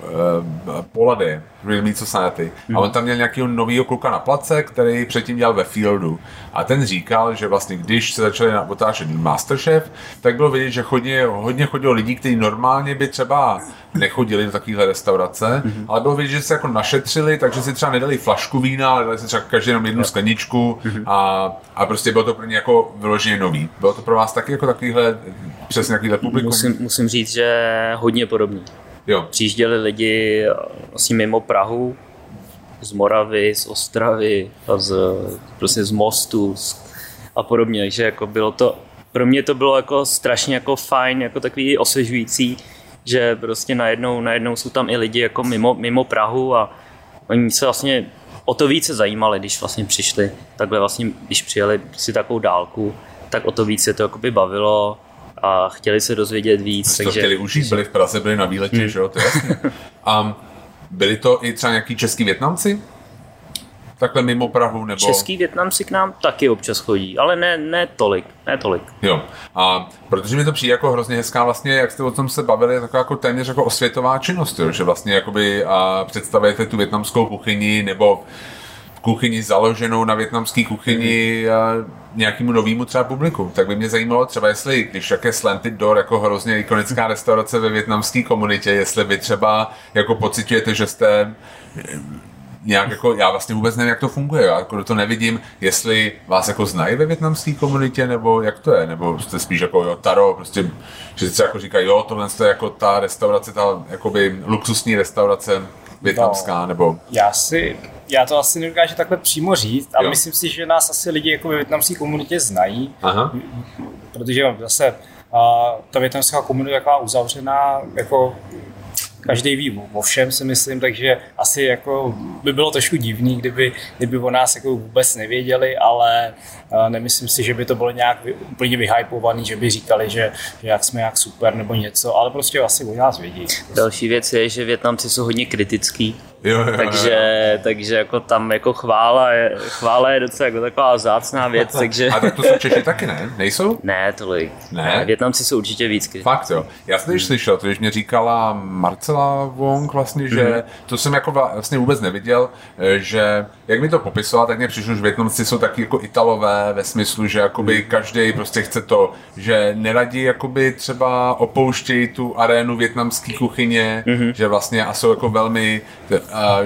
uh, Polady, Real Meat Society. A on tam měl nějakého nového kluka na place, který předtím dělal ve Fieldu. A ten říkal, že vlastně když se začali otáčet Masterchef, tak bylo vidět, že hodně, hodně chodilo lidí, kteří normálně by třeba nechodili do takovéhle restaurace, mm-hmm. ale bylo vidět, že se jako našetřili, takže si třeba nedali flašku vína, ale dali si třeba každý jenom jednu skleničku mm-hmm. a, a prostě bylo to pro ně jako vyloženě nový. Bylo to pro vás taky jako takovýhle, přesně takovýhle publikum? Musím, musím říct, že hodně podobný. Jo. Přijížděli lidi vlastně mimo Prahu, z Moravy, z Ostravy, a z, prostě z Mostu a podobně, takže jako bylo to, pro mě to bylo jako strašně jako fajn, jako takový osvěžující, že prostě najednou, najednou jsou tam i lidi jako mimo, mimo Prahu a oni se vlastně o to více zajímali, když vlastně přišli, takhle vlastně, když přijeli si takovou dálku, tak o to více to jakoby bavilo a chtěli se dozvědět víc. Jste takže, to chtěli užít, byli v Praze, byli na výletě, hmm. že jo, to je jasně. Um, byli to i třeba nějaký český Větnamci? Takhle mimo Prahu nebo... Český Větnamci k nám taky občas chodí, ale ne, ne tolik, ne tolik. Jo, a protože mi to přijde jako hrozně hezká vlastně, jak jste o tom se bavili, je taková jako téměř jako osvětová činnost, jo? že vlastně jakoby a představujete tu větnamskou kuchyni nebo kuchyni založenou na větnamské kuchyni mm. nějakému novému třeba publiku. Tak by mě zajímalo třeba, jestli, když jaké Slanted Door jako hrozně ikonická restaurace ve větnamské komunitě, jestli vy třeba jako pocitujete, že jste nějak jako, já vlastně vůbec nevím, jak to funguje, já jako to nevidím, jestli vás jako znají ve větnamské komunitě, nebo jak to je, nebo jste spíš jako jo, taro, prostě, že si jako říkají, jo, tohle je jako ta restaurace, ta jakoby luxusní restaurace větnamská, no, nebo... Já si, já to asi nedokážu takhle přímo říct, ale jo. myslím si, že nás asi lidi jako ve větnamské komunitě znají, Aha. protože zase a ta větnamská komunita je taková uzavřená, jako každý ví o všem, si myslím, takže asi jako by bylo trošku divný, kdyby, kdyby o nás jako vůbec nevěděli, ale nemyslím si, že by to bylo nějak úplně vyhypovaný, že by říkali, že, že jak jsme jak super nebo něco, ale prostě asi o nás vědí. Další věc je, že Větnamci jsou hodně kritický, Jo, jo, takže, jo. takže jako tam jako chvála je, chvála je docela jako taková zácná věc, takže... A tak to jsou Češi taky, ne? Nejsou? Ne, tolik. Ne? ne Větnamci jsou určitě víc kritický. Fakt jo. Já jsem když slyšel, to když mě říkala Marcela Wong vlastně, že mm-hmm. to jsem jako vlastně vůbec neviděl, eh, že jak mi to popisovala, tak mě přišlo, že Větnamci jsou taky jako Italové ve smyslu, že jakoby mhm. každý prostě chce to, že neradí jakoby třeba opouštějí tu arénu větnamské kuchyně, mm-hmm. že vlastně a jsou jako velmi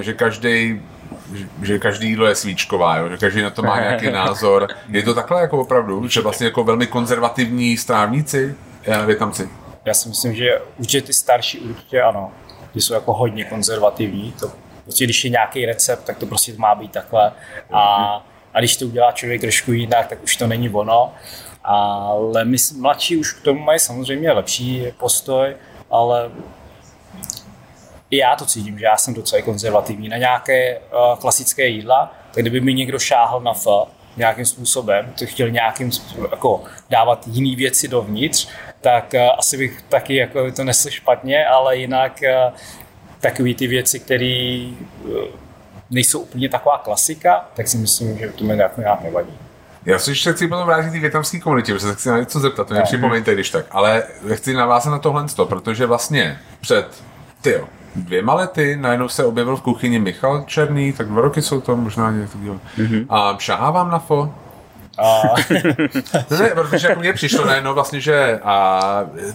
že každý že každý jídlo je svíčková, jo? že každý na to má nějaký názor. Je to takhle jako opravdu, že vlastně jako velmi konzervativní strávníci, větnamci? Já si myslím, že určitě ty starší určitě ano, ty jsou jako hodně konzervativní, to prostě když je nějaký recept, tak to prostě má být takhle a, a když to udělá člověk trošku jinak, tak už to není ono. Ale my mladší už k tomu mají samozřejmě lepší postoj, ale i já to cítím, že já jsem docela konzervativní. Na nějaké uh, klasické jídla, tak kdyby mi někdo šáhl na F nějakým způsobem, to chtěl nějakým způsobem, jako dávat jiné věci dovnitř, tak uh, asi bych taky jako to nesl špatně, ale jinak uh, takové ty věci, které uh, nejsou úplně taková klasika, tak si myslím, že to mi nějak, nějak nevadí. Já se ještě chci potom vrátit k větnamské komunitě, protože se chci na něco zeptat, to mě připomeňte, když tak. Ale chci navázat na tohle, protože vlastně před, tyjo, dvěma lety najednou se objevil v kuchyni Michal Černý, tak dva roky jsou to možná něco mm-hmm. A šahá vám na fo? A... ne, protože jako mně přišlo najednou vlastně, že a,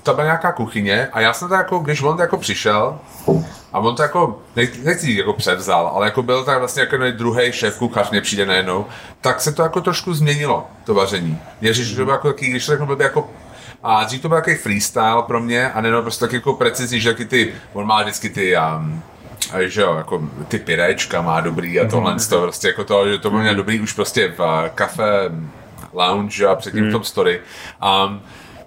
to byla nějaká kuchyně a já jsem to jako, když on to jako přišel, a on to jako, nechci jako převzal, ale jako byl tak vlastně jako druhý šéf kuchař mě přijde najednou, tak se to jako trošku změnilo, to vaření. Ježíš, že to bylo jako takový, když to byl jako a dřív to byl takový freestyle pro mě a nejenom prostě tak jako precizní, že taky ty, on má vždycky ty um, že jo, jako ty pirečka má dobrý a tohle, mm-hmm. to prostě jako to, že to bylo mm-hmm. dobrý už prostě v uh, kafe lounge a předtím mm. v tom story. Um,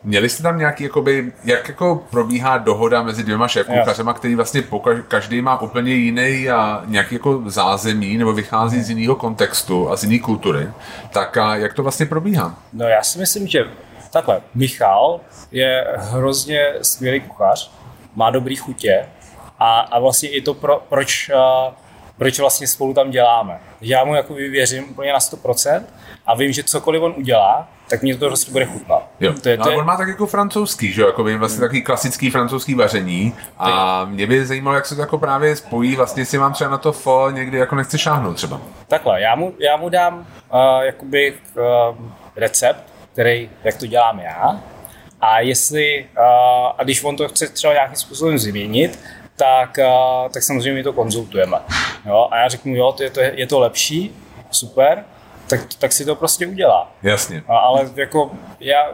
Měli jste tam nějaký, jakoby, jak jako probíhá dohoda mezi dvěma šéfkuchařema, který vlastně poka- každý má úplně jiný a nějaký jako zázemí nebo vychází z jiného kontextu a z jiné kultury, tak a jak to vlastně probíhá? No já si myslím, že takhle, Michal je hrozně skvělý kuchař, má dobrý chutě a, a vlastně i to, pro, proč, uh, proč vlastně spolu tam děláme. Já mu jako věřím úplně na 100% a vím, že cokoliv on udělá, tak mě to prostě bude chutnat. Jo. To je, to je... on má tak jako francouzský, že jo, jako vlastně takový klasický francouzský vaření a mě by zajímalo, jak se to jako právě spojí, vlastně si mám třeba na to fo někdy jako nechci šáhnout třeba. Takhle, já mu, já mu dám uh, jakoby uh, recept, který, jak to dělám já a jestli, a když on to chce třeba nějakým způsobem změnit, tak, tak samozřejmě to konzultujeme. Jo? A já řeknu, jo, to je, to je, je to lepší, super, tak, tak si to prostě udělá. Jasně. A, ale jako já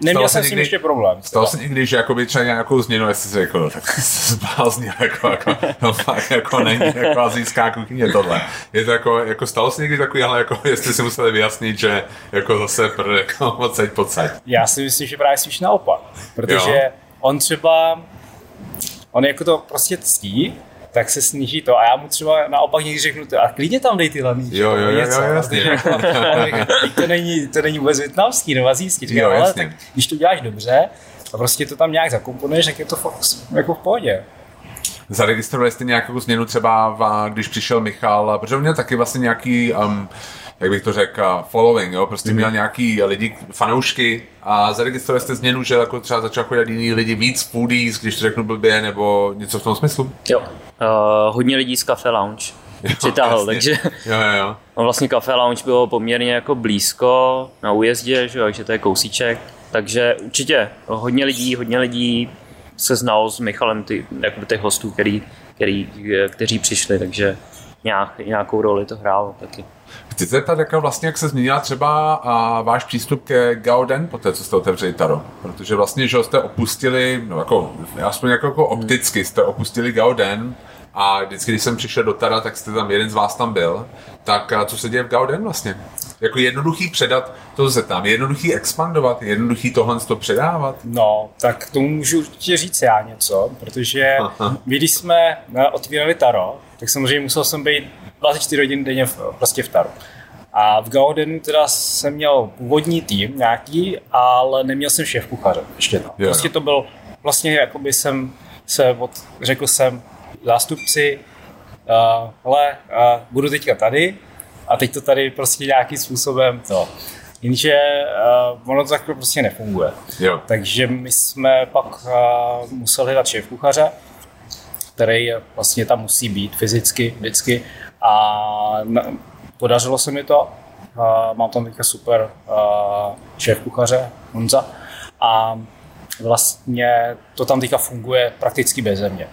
Neměl jsem s tím ještě problém. Stalo se někdy, že jakoby třeba nějakou změnu, jestli si řekl, tak se zbláznil, jako, jako, no, fakt, jako není jako azijská kuchyně tohle. Je to jako, jako stalo se někdy takový, ale jako, jestli si museli vyjasnit, že jako zase pr, jako odsaď, pocať. Já si myslím, že právě spíš naopak, protože jo. on třeba, on jako to prostě ctí, tak se sníží to. A já mu třeba naopak někdy řeknu, a klidně tam dej ty laníčko. Jo, jo, něco, jo, jasně. Jako, to, není, to není vůbec větnamský nebo azijský. Říkám, jo, ale tak když to děláš dobře, a prostě to tam nějak zakomponuješ, tak je to fakt, jako v pohodě. Zaregistrovali jste nějakou změnu třeba, když přišel Michal, protože on měl taky vlastně nějaký um, jak bych to řekl, following, jo? prostě mm. měl nějaký lidi, fanoušky a zaregistrovali jste změnu, že jako třeba začal chodit jiný lidi víc foodies, když to řeknu blbě, nebo něco v tom smyslu? Jo, uh, hodně lidí z Cafe Lounge přitáhl, takže jo, jo, jo. On vlastně Cafe Lounge bylo poměrně jako blízko na újezdě, že jo, takže to je kousíček, takže určitě hodně lidí, hodně lidí se znal s Michalem ty, jako těch hostů, který, který, kteří přišli, takže nějak, nějakou roli to hrálo taky. Chci se zeptat, jak vlastně, jak se změnila třeba a váš přístup ke Gauden po té, co jste otevřeli Taro? Protože vlastně, že jste opustili, no jako, aspoň jako, jako opticky jste opustili Gauden, a vždycky, když jsem přišel do Tara, tak jste tam, jeden z vás tam byl. Tak a co se děje v Gauden vlastně? Jako jednoduchý předat, to se tam, jednoduchý expandovat, jednoduchý tohle to předávat? No, tak tomu můžu určitě říct já něco, protože Aha. my, když jsme otvírali Taro, tak samozřejmě musel jsem být 24 hodin denně v, prostě v Taru. A v Gaudenu teda jsem měl původní tým nějaký, ale neměl jsem šéf kuchaře ještě tam. Jo, prostě to byl, vlastně jakoby jsem se od, řekl jsem zástupci, uh, hele, uh, budu teďka tady a teď to tady prostě nějakým způsobem to. Jenže uh, ono to prostě nefunguje. Jo. Takže my jsme pak uh, museli hledat šéf kuchaře, který vlastně tam musí být fyzicky vždycky a podařilo se mi to. Mám tam teďka super šéf kuchaře Honza a vlastně to tam teďka funguje prakticky bez země.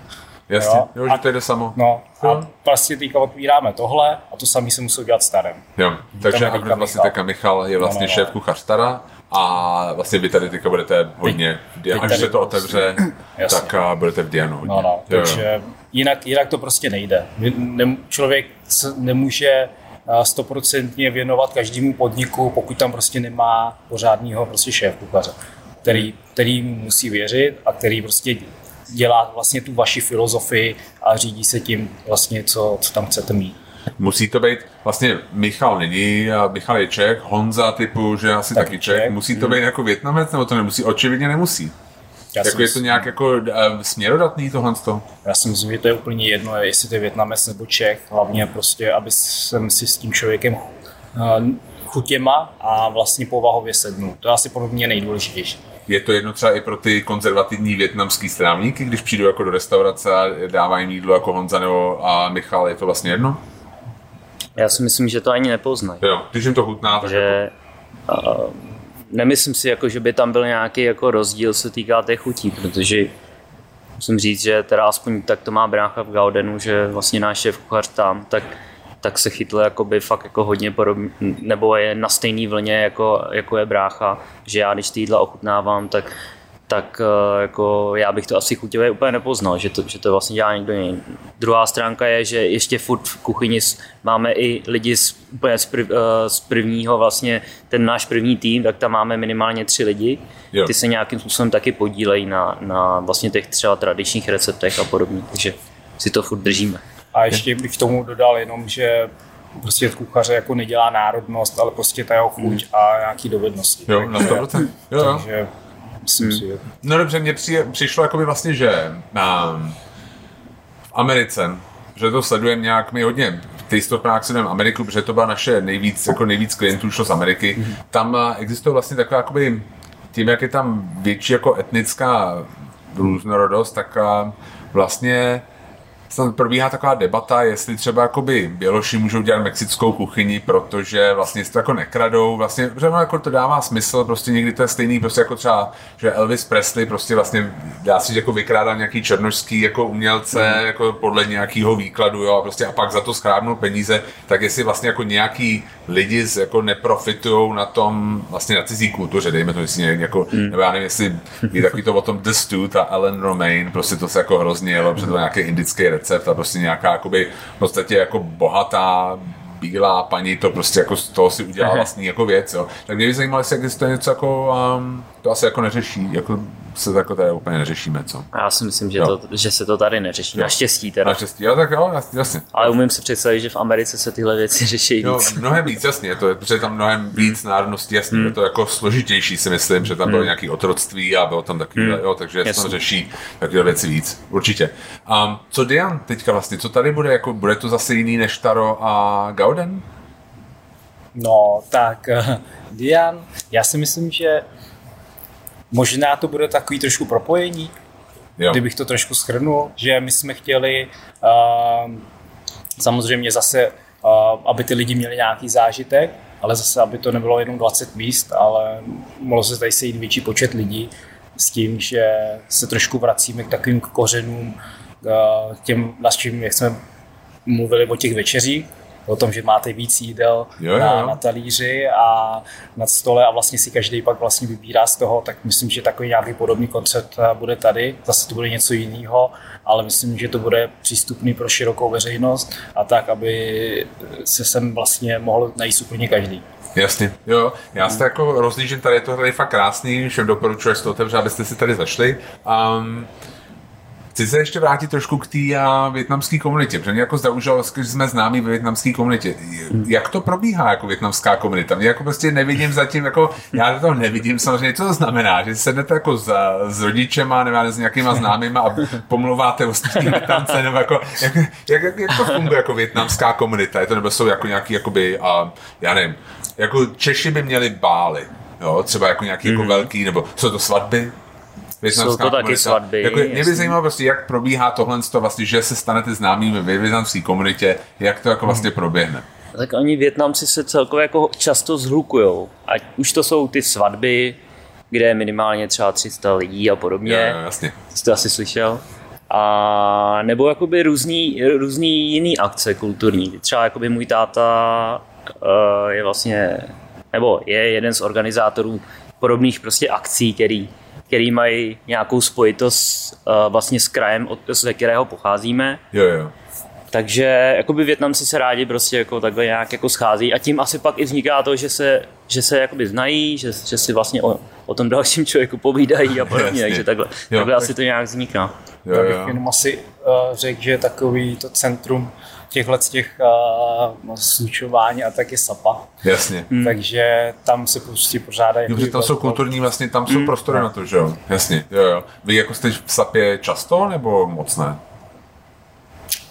Jasně, jo, jo že to jde samo. No, a vlastně teďka otvíráme tohle a to samý se musí dělat starém. Jo, takže jako vlastně teďka Michal je vlastně no, no, no. šéf kuchař Stara a vlastně vy tady teďka budete hodně, teď, až se to otevře, prostě, tak budete v Dianu hodně. No, no, takže jinak, jinak to prostě nejde. Člověk nemůže stoprocentně věnovat každému podniku, pokud tam prostě nemá pořádního prostě šéf kuchaře, který, který musí věřit a který prostě dělá vlastně tu vaši filozofii a řídí se tím vlastně, co, co tam chcete mít. Musí to být, vlastně Michal není, Michal je Čech, Honza typu, že asi tak taky Čech. Čech. Musí to hmm. být jako Větnamec, nebo to nemusí? Očividně nemusí. Já jako je to nějak jako uh, směrodatný tohle? Já si myslím, že to je úplně jedno, jestli to je Větnamec nebo Čech, hlavně prostě, aby jsem si s tím člověkem uh, chutěma a vlastně povahově sednul. To je asi podle mě nejdůležitější. Je to jedno třeba i pro ty konzervativní větnamský strávníky, když přijdu jako do restaurace a dávají jídlo jako Honza nebo a Michal, je to vlastně jedno? Já si myslím, že to ani nepoznají. Jo, když jim to chutná, tak že, jako... uh, nemyslím si, jako, že by tam byl nějaký jako rozdíl, se týká té chutí, protože musím říct, že teda aspoň tak to má brácha v Gaudenu, že vlastně náš šéf kuchař tam, tak tak se chytl jakoby fakt jako hodně podobně, nebo je na stejné vlně jako, jako je brácha, že já když ty jídla ochutnávám, tak tak eh, jako já bych to asi chutivě úplně nepoznal, že to, že to vlastně dělá někdo jiný. Druhá stránka je, že ještě furt v kuchyni máme i lidi z, úplně z, prv, eh, z prvního vlastně, ten náš první tým, tak tam máme minimálně tři lidi. Jo. Ty se nějakým způsobem taky podílejí na, na vlastně těch třeba tradičních receptech a podobně, takže si to furt držíme. A ještě bych k tomu dodal jenom, že prostě kuchaře jako nedělá národnost, ale prostě ta jeho chuť hmm. a nějaký dovednosti. Jo, na 100%. Jo, jo. Takže myslím hmm. si, že... No dobře, mně při, přišlo jako by vlastně, že na, v Americe, že to sledujeme nějak, my hodně Tasteoprák sledujeme Ameriku, protože to byla naše nejvíc, jako nejvíc klientů šlo z Ameriky. Hmm. Tam existuje vlastně taková, jakoby, tím, jak je tam větší jako etnická různorodost, tak vlastně snad probíhá taková debata, jestli třeba jakoby Běloši můžou dělat mexickou kuchyni, protože vlastně to jako nekradou, vlastně, protože jako to dává smysl, prostě někdy to je stejný, prostě jako třeba, že Elvis Presley prostě vlastně dá si jako vykrádá nějaký černožský jako umělce, mm. jako podle nějakého výkladu, jo, a prostě a pak za to schrábnou peníze, tak jestli vlastně jako nějaký lidi z, jako neprofitují na tom, vlastně na cizí kultuře, dejme to, jestli jako, mm. nebo já nevím, jestli je takový to o tom The Stew, ta Ellen Romaine, prostě to se jako hrozně jelo, protože to nějaký indický recept a prostě nějaká jakoby v podstatě jako bohatá bílá paní to prostě jako z toho si udělá vlastní jako věc, jo. Tak mě by zajímalo, jestli existuje něco jako, um, to asi jako neřeší, jako se jako tady úplně neřešíme, co? Já si myslím, že, to, že se to tady neřeší, jo. naštěstí teda. Naštěstí, jo, tak jo, jasně. Ale umím si představit, že v Americe se tyhle věci řeší jo, víc. mnohem víc, jasně, to je, protože tam mnohem víc národností, jasně, hmm. je to jako složitější si myslím, že tam bylo hmm. nějaký otroctví a bylo tam taky, hmm. jo, takže se tam řeší takové věci víc, určitě. Um, co Dian teďka vlastně, co tady bude, jako bude to zase jiný než Taro a Gauden? No, tak uh, Dian, já si myslím, že Možná to bude takový trošku propojení, jo. kdybych to trošku schrnul, že my jsme chtěli uh, samozřejmě zase, uh, aby ty lidi měli nějaký zážitek, ale zase, aby to nebylo jenom 20 míst, ale mohlo se tady sejít větší počet lidí s tím, že se trošku vracíme k takovým kořenům, uh, těm našim, jak jsme mluvili o těch večeřích, o tom, že máte víc jídel jo, jo. Na, na talíři a na stole a vlastně si každý pak vlastně vybírá z toho, tak myslím, že takový nějaký podobný koncept eh, bude tady. Zase to bude něco jiného, ale myslím, že to bude přístupný pro širokou veřejnost a tak, aby se sem vlastně mohl najít úplně každý. Jasně, jo. Já se jako rozlížím, tady je to tady fakt krásný, všem doporučuji, že to otevře, abyste si tady zašli. Um, Chci se ještě vrátit trošku k té větnamské komunitě, protože mě jako zaužil, že jsme známí ve větnamské komunitě. Jak to probíhá jako větnamská komunita? Mě jako prostě nevidím zatím, jako já to nevidím samozřejmě, co to znamená, že sednete jako s, s rodičema nebo s nějakýma známýma a pomluváte ostatní větnamce, nebo jako, jak, jak, jak, jak, to funguje jako větnamská komunita? Je to nebo jsou jako nějaký, jakoby, a, já nevím, jako Češi by měli bály, jo, třeba jako nějaký mm. jako mhm. velký, nebo jsou to svatby, jsou to taky svatby. Jako, mě by zajímalo prostě, jak probíhá tohle, vlastně, že se stanete známými ve větnamské komunitě, jak to jako vlastně proběhne. Tak oni Větnamci se celkově jako často zhlukujou. Ať už to jsou ty svatby, kde je minimálně třeba 300 lidí a podobně. Jo, jo, jasně. Jsi to asi slyšel. A nebo jakoby různý, různý jiný akce kulturní. Třeba jakoby můj táta uh, je vlastně, nebo je jeden z organizátorů podobných prostě akcí, který který mají nějakou spojitost uh, vlastně s krajem, od, ze kterého pocházíme. Jo, jo. takže jakoby Větnamci se rádi prostě jako takhle nějak jako schází a tím asi pak i vzniká to, že se, že se jakoby znají, že, že si vlastně o, o tom dalším člověku povídají a podobně, takže takhle, jo, takhle tak... asi to nějak vzniká. Jo, jo. bych jenom asi uh, řekl, že takový to centrum těchhle z těch uh, slučování a taky SAPA. Jasně. Hmm. Takže tam se prostě pořádají. Dobře, tam jsou kulturní, vlastně tam jsou hmm. prostory hmm. na to, že jo? Jasně, jo, jo. Vy jako jste v SAPě často nebo moc ne?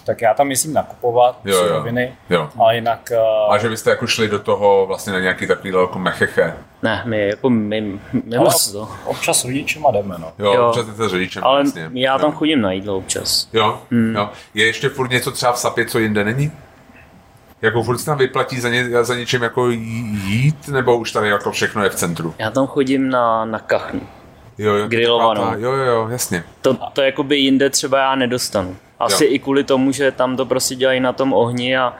tak já tam myslím nakupovat jo, suroviny, jo. ale jinak... Uh... A že byste jako šli do toho vlastně na nějaký takový jako mecheche? Ne, my jako my, my ale to. občas s rodičema jdeme, no. Jo, jo. občas jdete s rodičem, Ale vlastně. já tam chodím na jídlo občas. Jo, hmm. jo. Je ještě furt něco třeba v sapě, co jinde není? Jako furt se tam vyplatí za, ně, za něčem jako jít, nebo už tady jako všechno je v centru? Já tam chodím na, na kachnu. Jo, jo, grilovanou. Jo, jo, jo, jasně. To, to jakoby jinde třeba já nedostanu. Asi jo. i kvůli tomu, že tam to prostě dělají na tom ohni a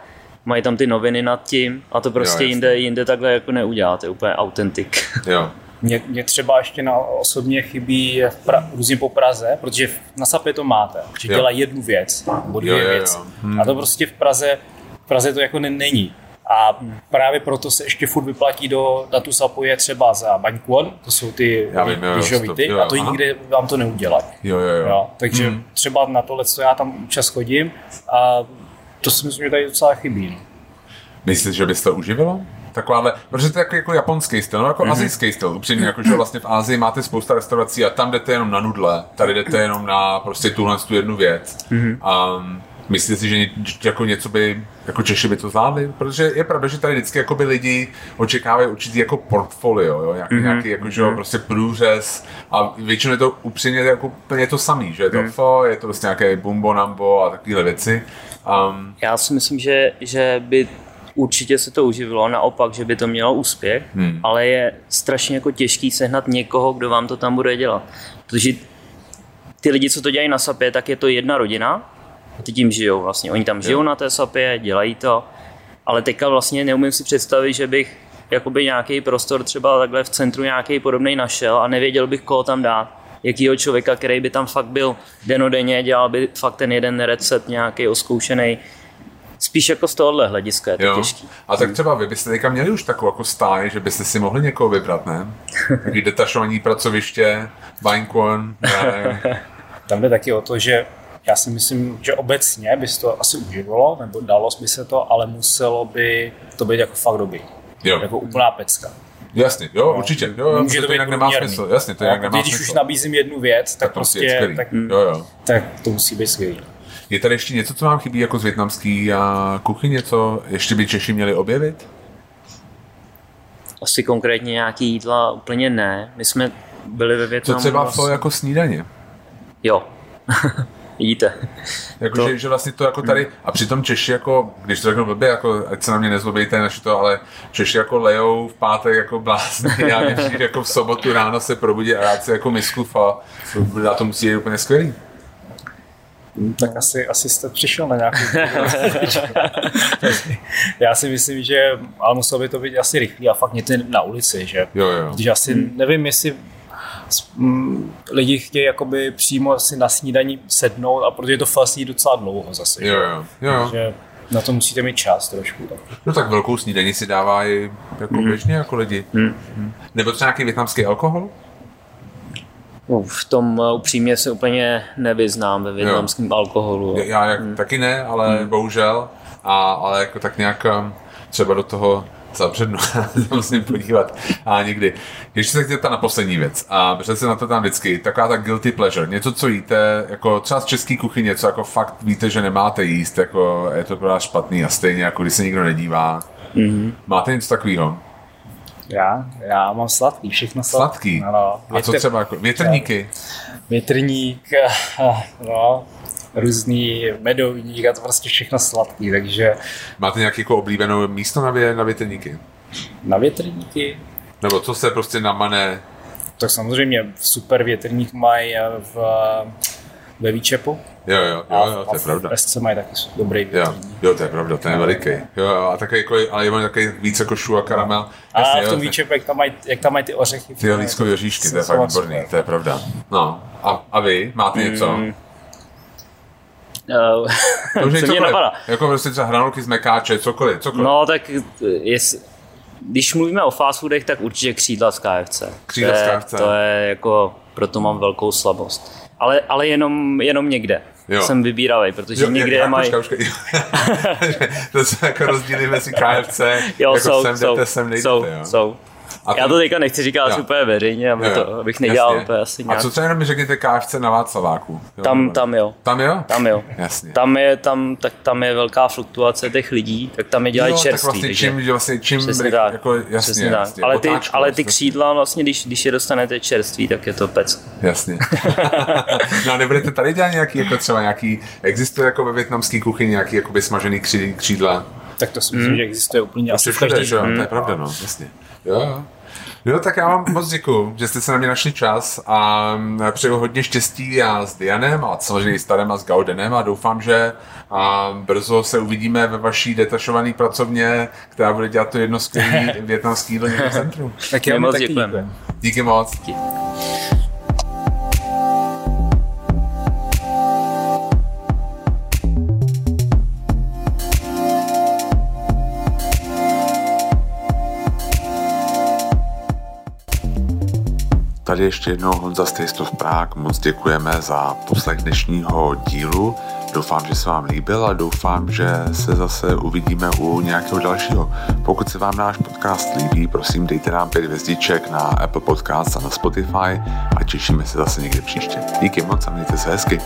mají tam ty noviny nad tím a to prostě jo, jinde, jinde takhle jako neuděláte, úplně autentik. Jo. Mě, mě třeba ještě na osobně chybí v pra, různě po Praze, protože na SAPě to máte, že dělá jednu věc, nebo dvě jo, jo, věci. Hmm. A to prostě v Praze, v Praze to jako není. A právě proto se ještě furt vyplatí do, na tu SAPu je třeba za baňkon, to jsou ty lyžovity, a to nikde vám to neudělají. Jo, jo, jo. jo takže hmm. třeba na tohle, co já tam čas chodím, a to si myslím, že tady docela chybí. No. Myslíte, že byste to uživilo? Takováhle, protože to je jako, jako japonský styl, no jako mm-hmm. azijský styl, upřímně, jako že vlastně v Ázii máte spousta restaurací a tam jdete jenom na nudle, tady jdete jenom na prostě tuhle tu jednu věc. Mm-hmm. Um, Myslíte si, že jako něco by, jako Češi by to zvládli? Protože je pravda, že tady vždycky jako by lidi očekávají určitý jako portfolio, jo? Nějaký, mm-hmm. nějaký jako, že mm-hmm. prostě průřez a většinou je to upřímně jako úplně to samý, že je to mm. fo, je to prostě nějaké bumbo nambo a takovéhle věci. Um, Já si myslím, že, že by určitě se to uživilo, naopak, že by to mělo úspěch, hmm. ale je strašně jako těžký sehnat někoho, kdo vám to tam bude dělat. Protože ty lidi, co to dělají na SAPě, tak je to jedna rodina a ty tím žijou vlastně. Oni tam žijou jo. na té SAPě, dělají to, ale teďka vlastně neumím si představit, že bych jakoby nějaký prostor třeba takhle v centru nějaký podobný našel a nevěděl bych, koho tam dát jakýho člověka, který by tam fakt byl denodenně, dělal by fakt ten jeden recept nějaký oskoušený. Spíš jako z tohohle hlediska je to jo. těžký. A tak třeba vy byste teďka měli už takovou jako stáj, že byste si mohli někoho vybrat, ne? Taky detašovaní pracoviště, Vinecon, Tam jde taky o to, že já si myslím, že obecně by se to asi uživilo, nebo dalo by se to, ale muselo by to být jako fakt dobrý. Jo. Jako úplná pecka. Jasně, jo, no, určitě. Jo, Může to, to jinak nemá smysl. Jasně, to jinak nemá Když smysl. už nabízím jednu věc, tak, tak prostě tak, jo, jo. tak to musí být skvělý. Je tady ještě něco, co vám chybí jako z větnamský kuchyně, co ještě by Češi měli objevit? Asi konkrétně nějaký jídla úplně ne. My jsme byli ve Větnamu. Co třeba vlastně... to jako snídaně? Jo. jíte. Jako, to... že, že, vlastně to jako tady, a přitom Češi jako, když to řeknu blbě, jako, ať se na mě nezlobejte naši to, ale Češi jako lejou v pátek jako blázni, já mě jako v sobotu ráno se probudí a rád si jako misku a na to musí být úplně skvělý. Tak asi, asi jste přišel na nějakou Já si myslím, že ale muselo by to být asi rychlý a fakt někde na ulici, že? Jo, jo. Když asi, nevím, jestli lidi chtějí jakoby přímo si na snídaní sednout a protože to vlastně docela dlouho zase. Jo, jo, jo. Takže na to musíte mít čas trošku. Tak. No tak velkou snídaní si dává i jako mm. běžně jako lidi. Mm. Nebo třeba nějaký větnamský alkohol? V tom uh, upřímně se úplně nevyznám ve větnamském alkoholu. Já, já jak, mm. taky ne, ale mm. bohužel. A, ale jako tak nějak um, třeba do toho zapřednu, musím podívat a někdy. Ještě se chtěl na poslední věc a protože se na to tam vždycky, taková ta guilty pleasure, něco, co jíte, jako třeba z české kuchyně, co jako fakt víte, že nemáte jíst, jako je to pro vás špatný a stejně, jako když se nikdo nedívá. Mm-hmm. Máte něco takového? Já, já mám sladký, všechno sladký. Sladký? Ano, Větr... A co třeba jako větrníky? Větrník, no, různý medovník a to prostě všechno sladký, takže... Máte nějaké jako oblíbenou místo na, vě, na větrníky? Na větrníky? Nebo co se prostě namane? Tak samozřejmě super větrník mají v, ve Výčepu. Jo, jo, jo, jo to je pravda. A mají taky dobrý větrník. Jo, jo, to je pravda, ten je veliký. Jo, jo, a taky jako, ale je takový víc jako šu a karamel. A Jasně, v tom Výčepu, jak tam mají, jak tam mají ty ořechy. Ty lískové oříšky, to je fakt výborný, to je pravda. No, a, a vy máte něco? Mm to už co mě napadá? Jako prostě třeba hranolky z mekáče, cokoliv, cokoliv. No tak jest, když mluvíme o fast foodech, tak určitě křídla z KFC. Křídla z KFC. To je jako, proto mám velkou slabost. Ale, ale jenom, jenom někde. Jo. Jsem vybíravý, protože jo, někde je mají... To jsou jako rozdíly mezi KFC, jo, jako jsou, sem jdete, sem nejdete, jsou, jo. jsou. A Já to teďka nechci říkat jo. úplně veřejně, aby to, abych nedělal úplně asi nějak. A co třeba jenom mi řekněte KFC na Václaváku? Jo, tam, tam jo. Tam jo? Tam jo. Jasně. Tam je, tam, tak tam je velká fluktuace těch lidí, tak tam je dělají čerství. Tak vlastně čím, vlastně čím přesně tak, jako, jasně, přesně jasně, Ale, ty, ale ty křídla vlastně, když, když je dostanete čerství, tak je to pec. Jasně. no a nebudete tady dělat nějaký, jako třeba nějaký, existuje jako ve větnamské kuchyni nějaký jakoby smažený křídla? Tak to si myslím, hmm. že existuje úplně asi v každý. To je pravda, no, jasně. Jo, jo. Jo, tak já vám moc děkuju, že jste se na mě našli čas a přeju hodně štěstí já s Dianem a samozřejmě s Tarem a s Gaudenem a doufám, že a brzo se uvidíme ve vaší detašované pracovně, která bude dělat to jedno skvělé větnamské jídlo v centru. Tak já moc děkujeme. Díky moc. Díky. Tady ještě jednou Honza of Prague. Moc děkujeme za poslech dnešního dílu. Doufám, že se vám líbil a doufám, že se zase uvidíme u nějakého dalšího. Pokud se vám náš podcast líbí, prosím dejte nám pět hvězdiček na Apple Podcast a na Spotify a těšíme se zase někde příště. Díky moc a mějte se hezky.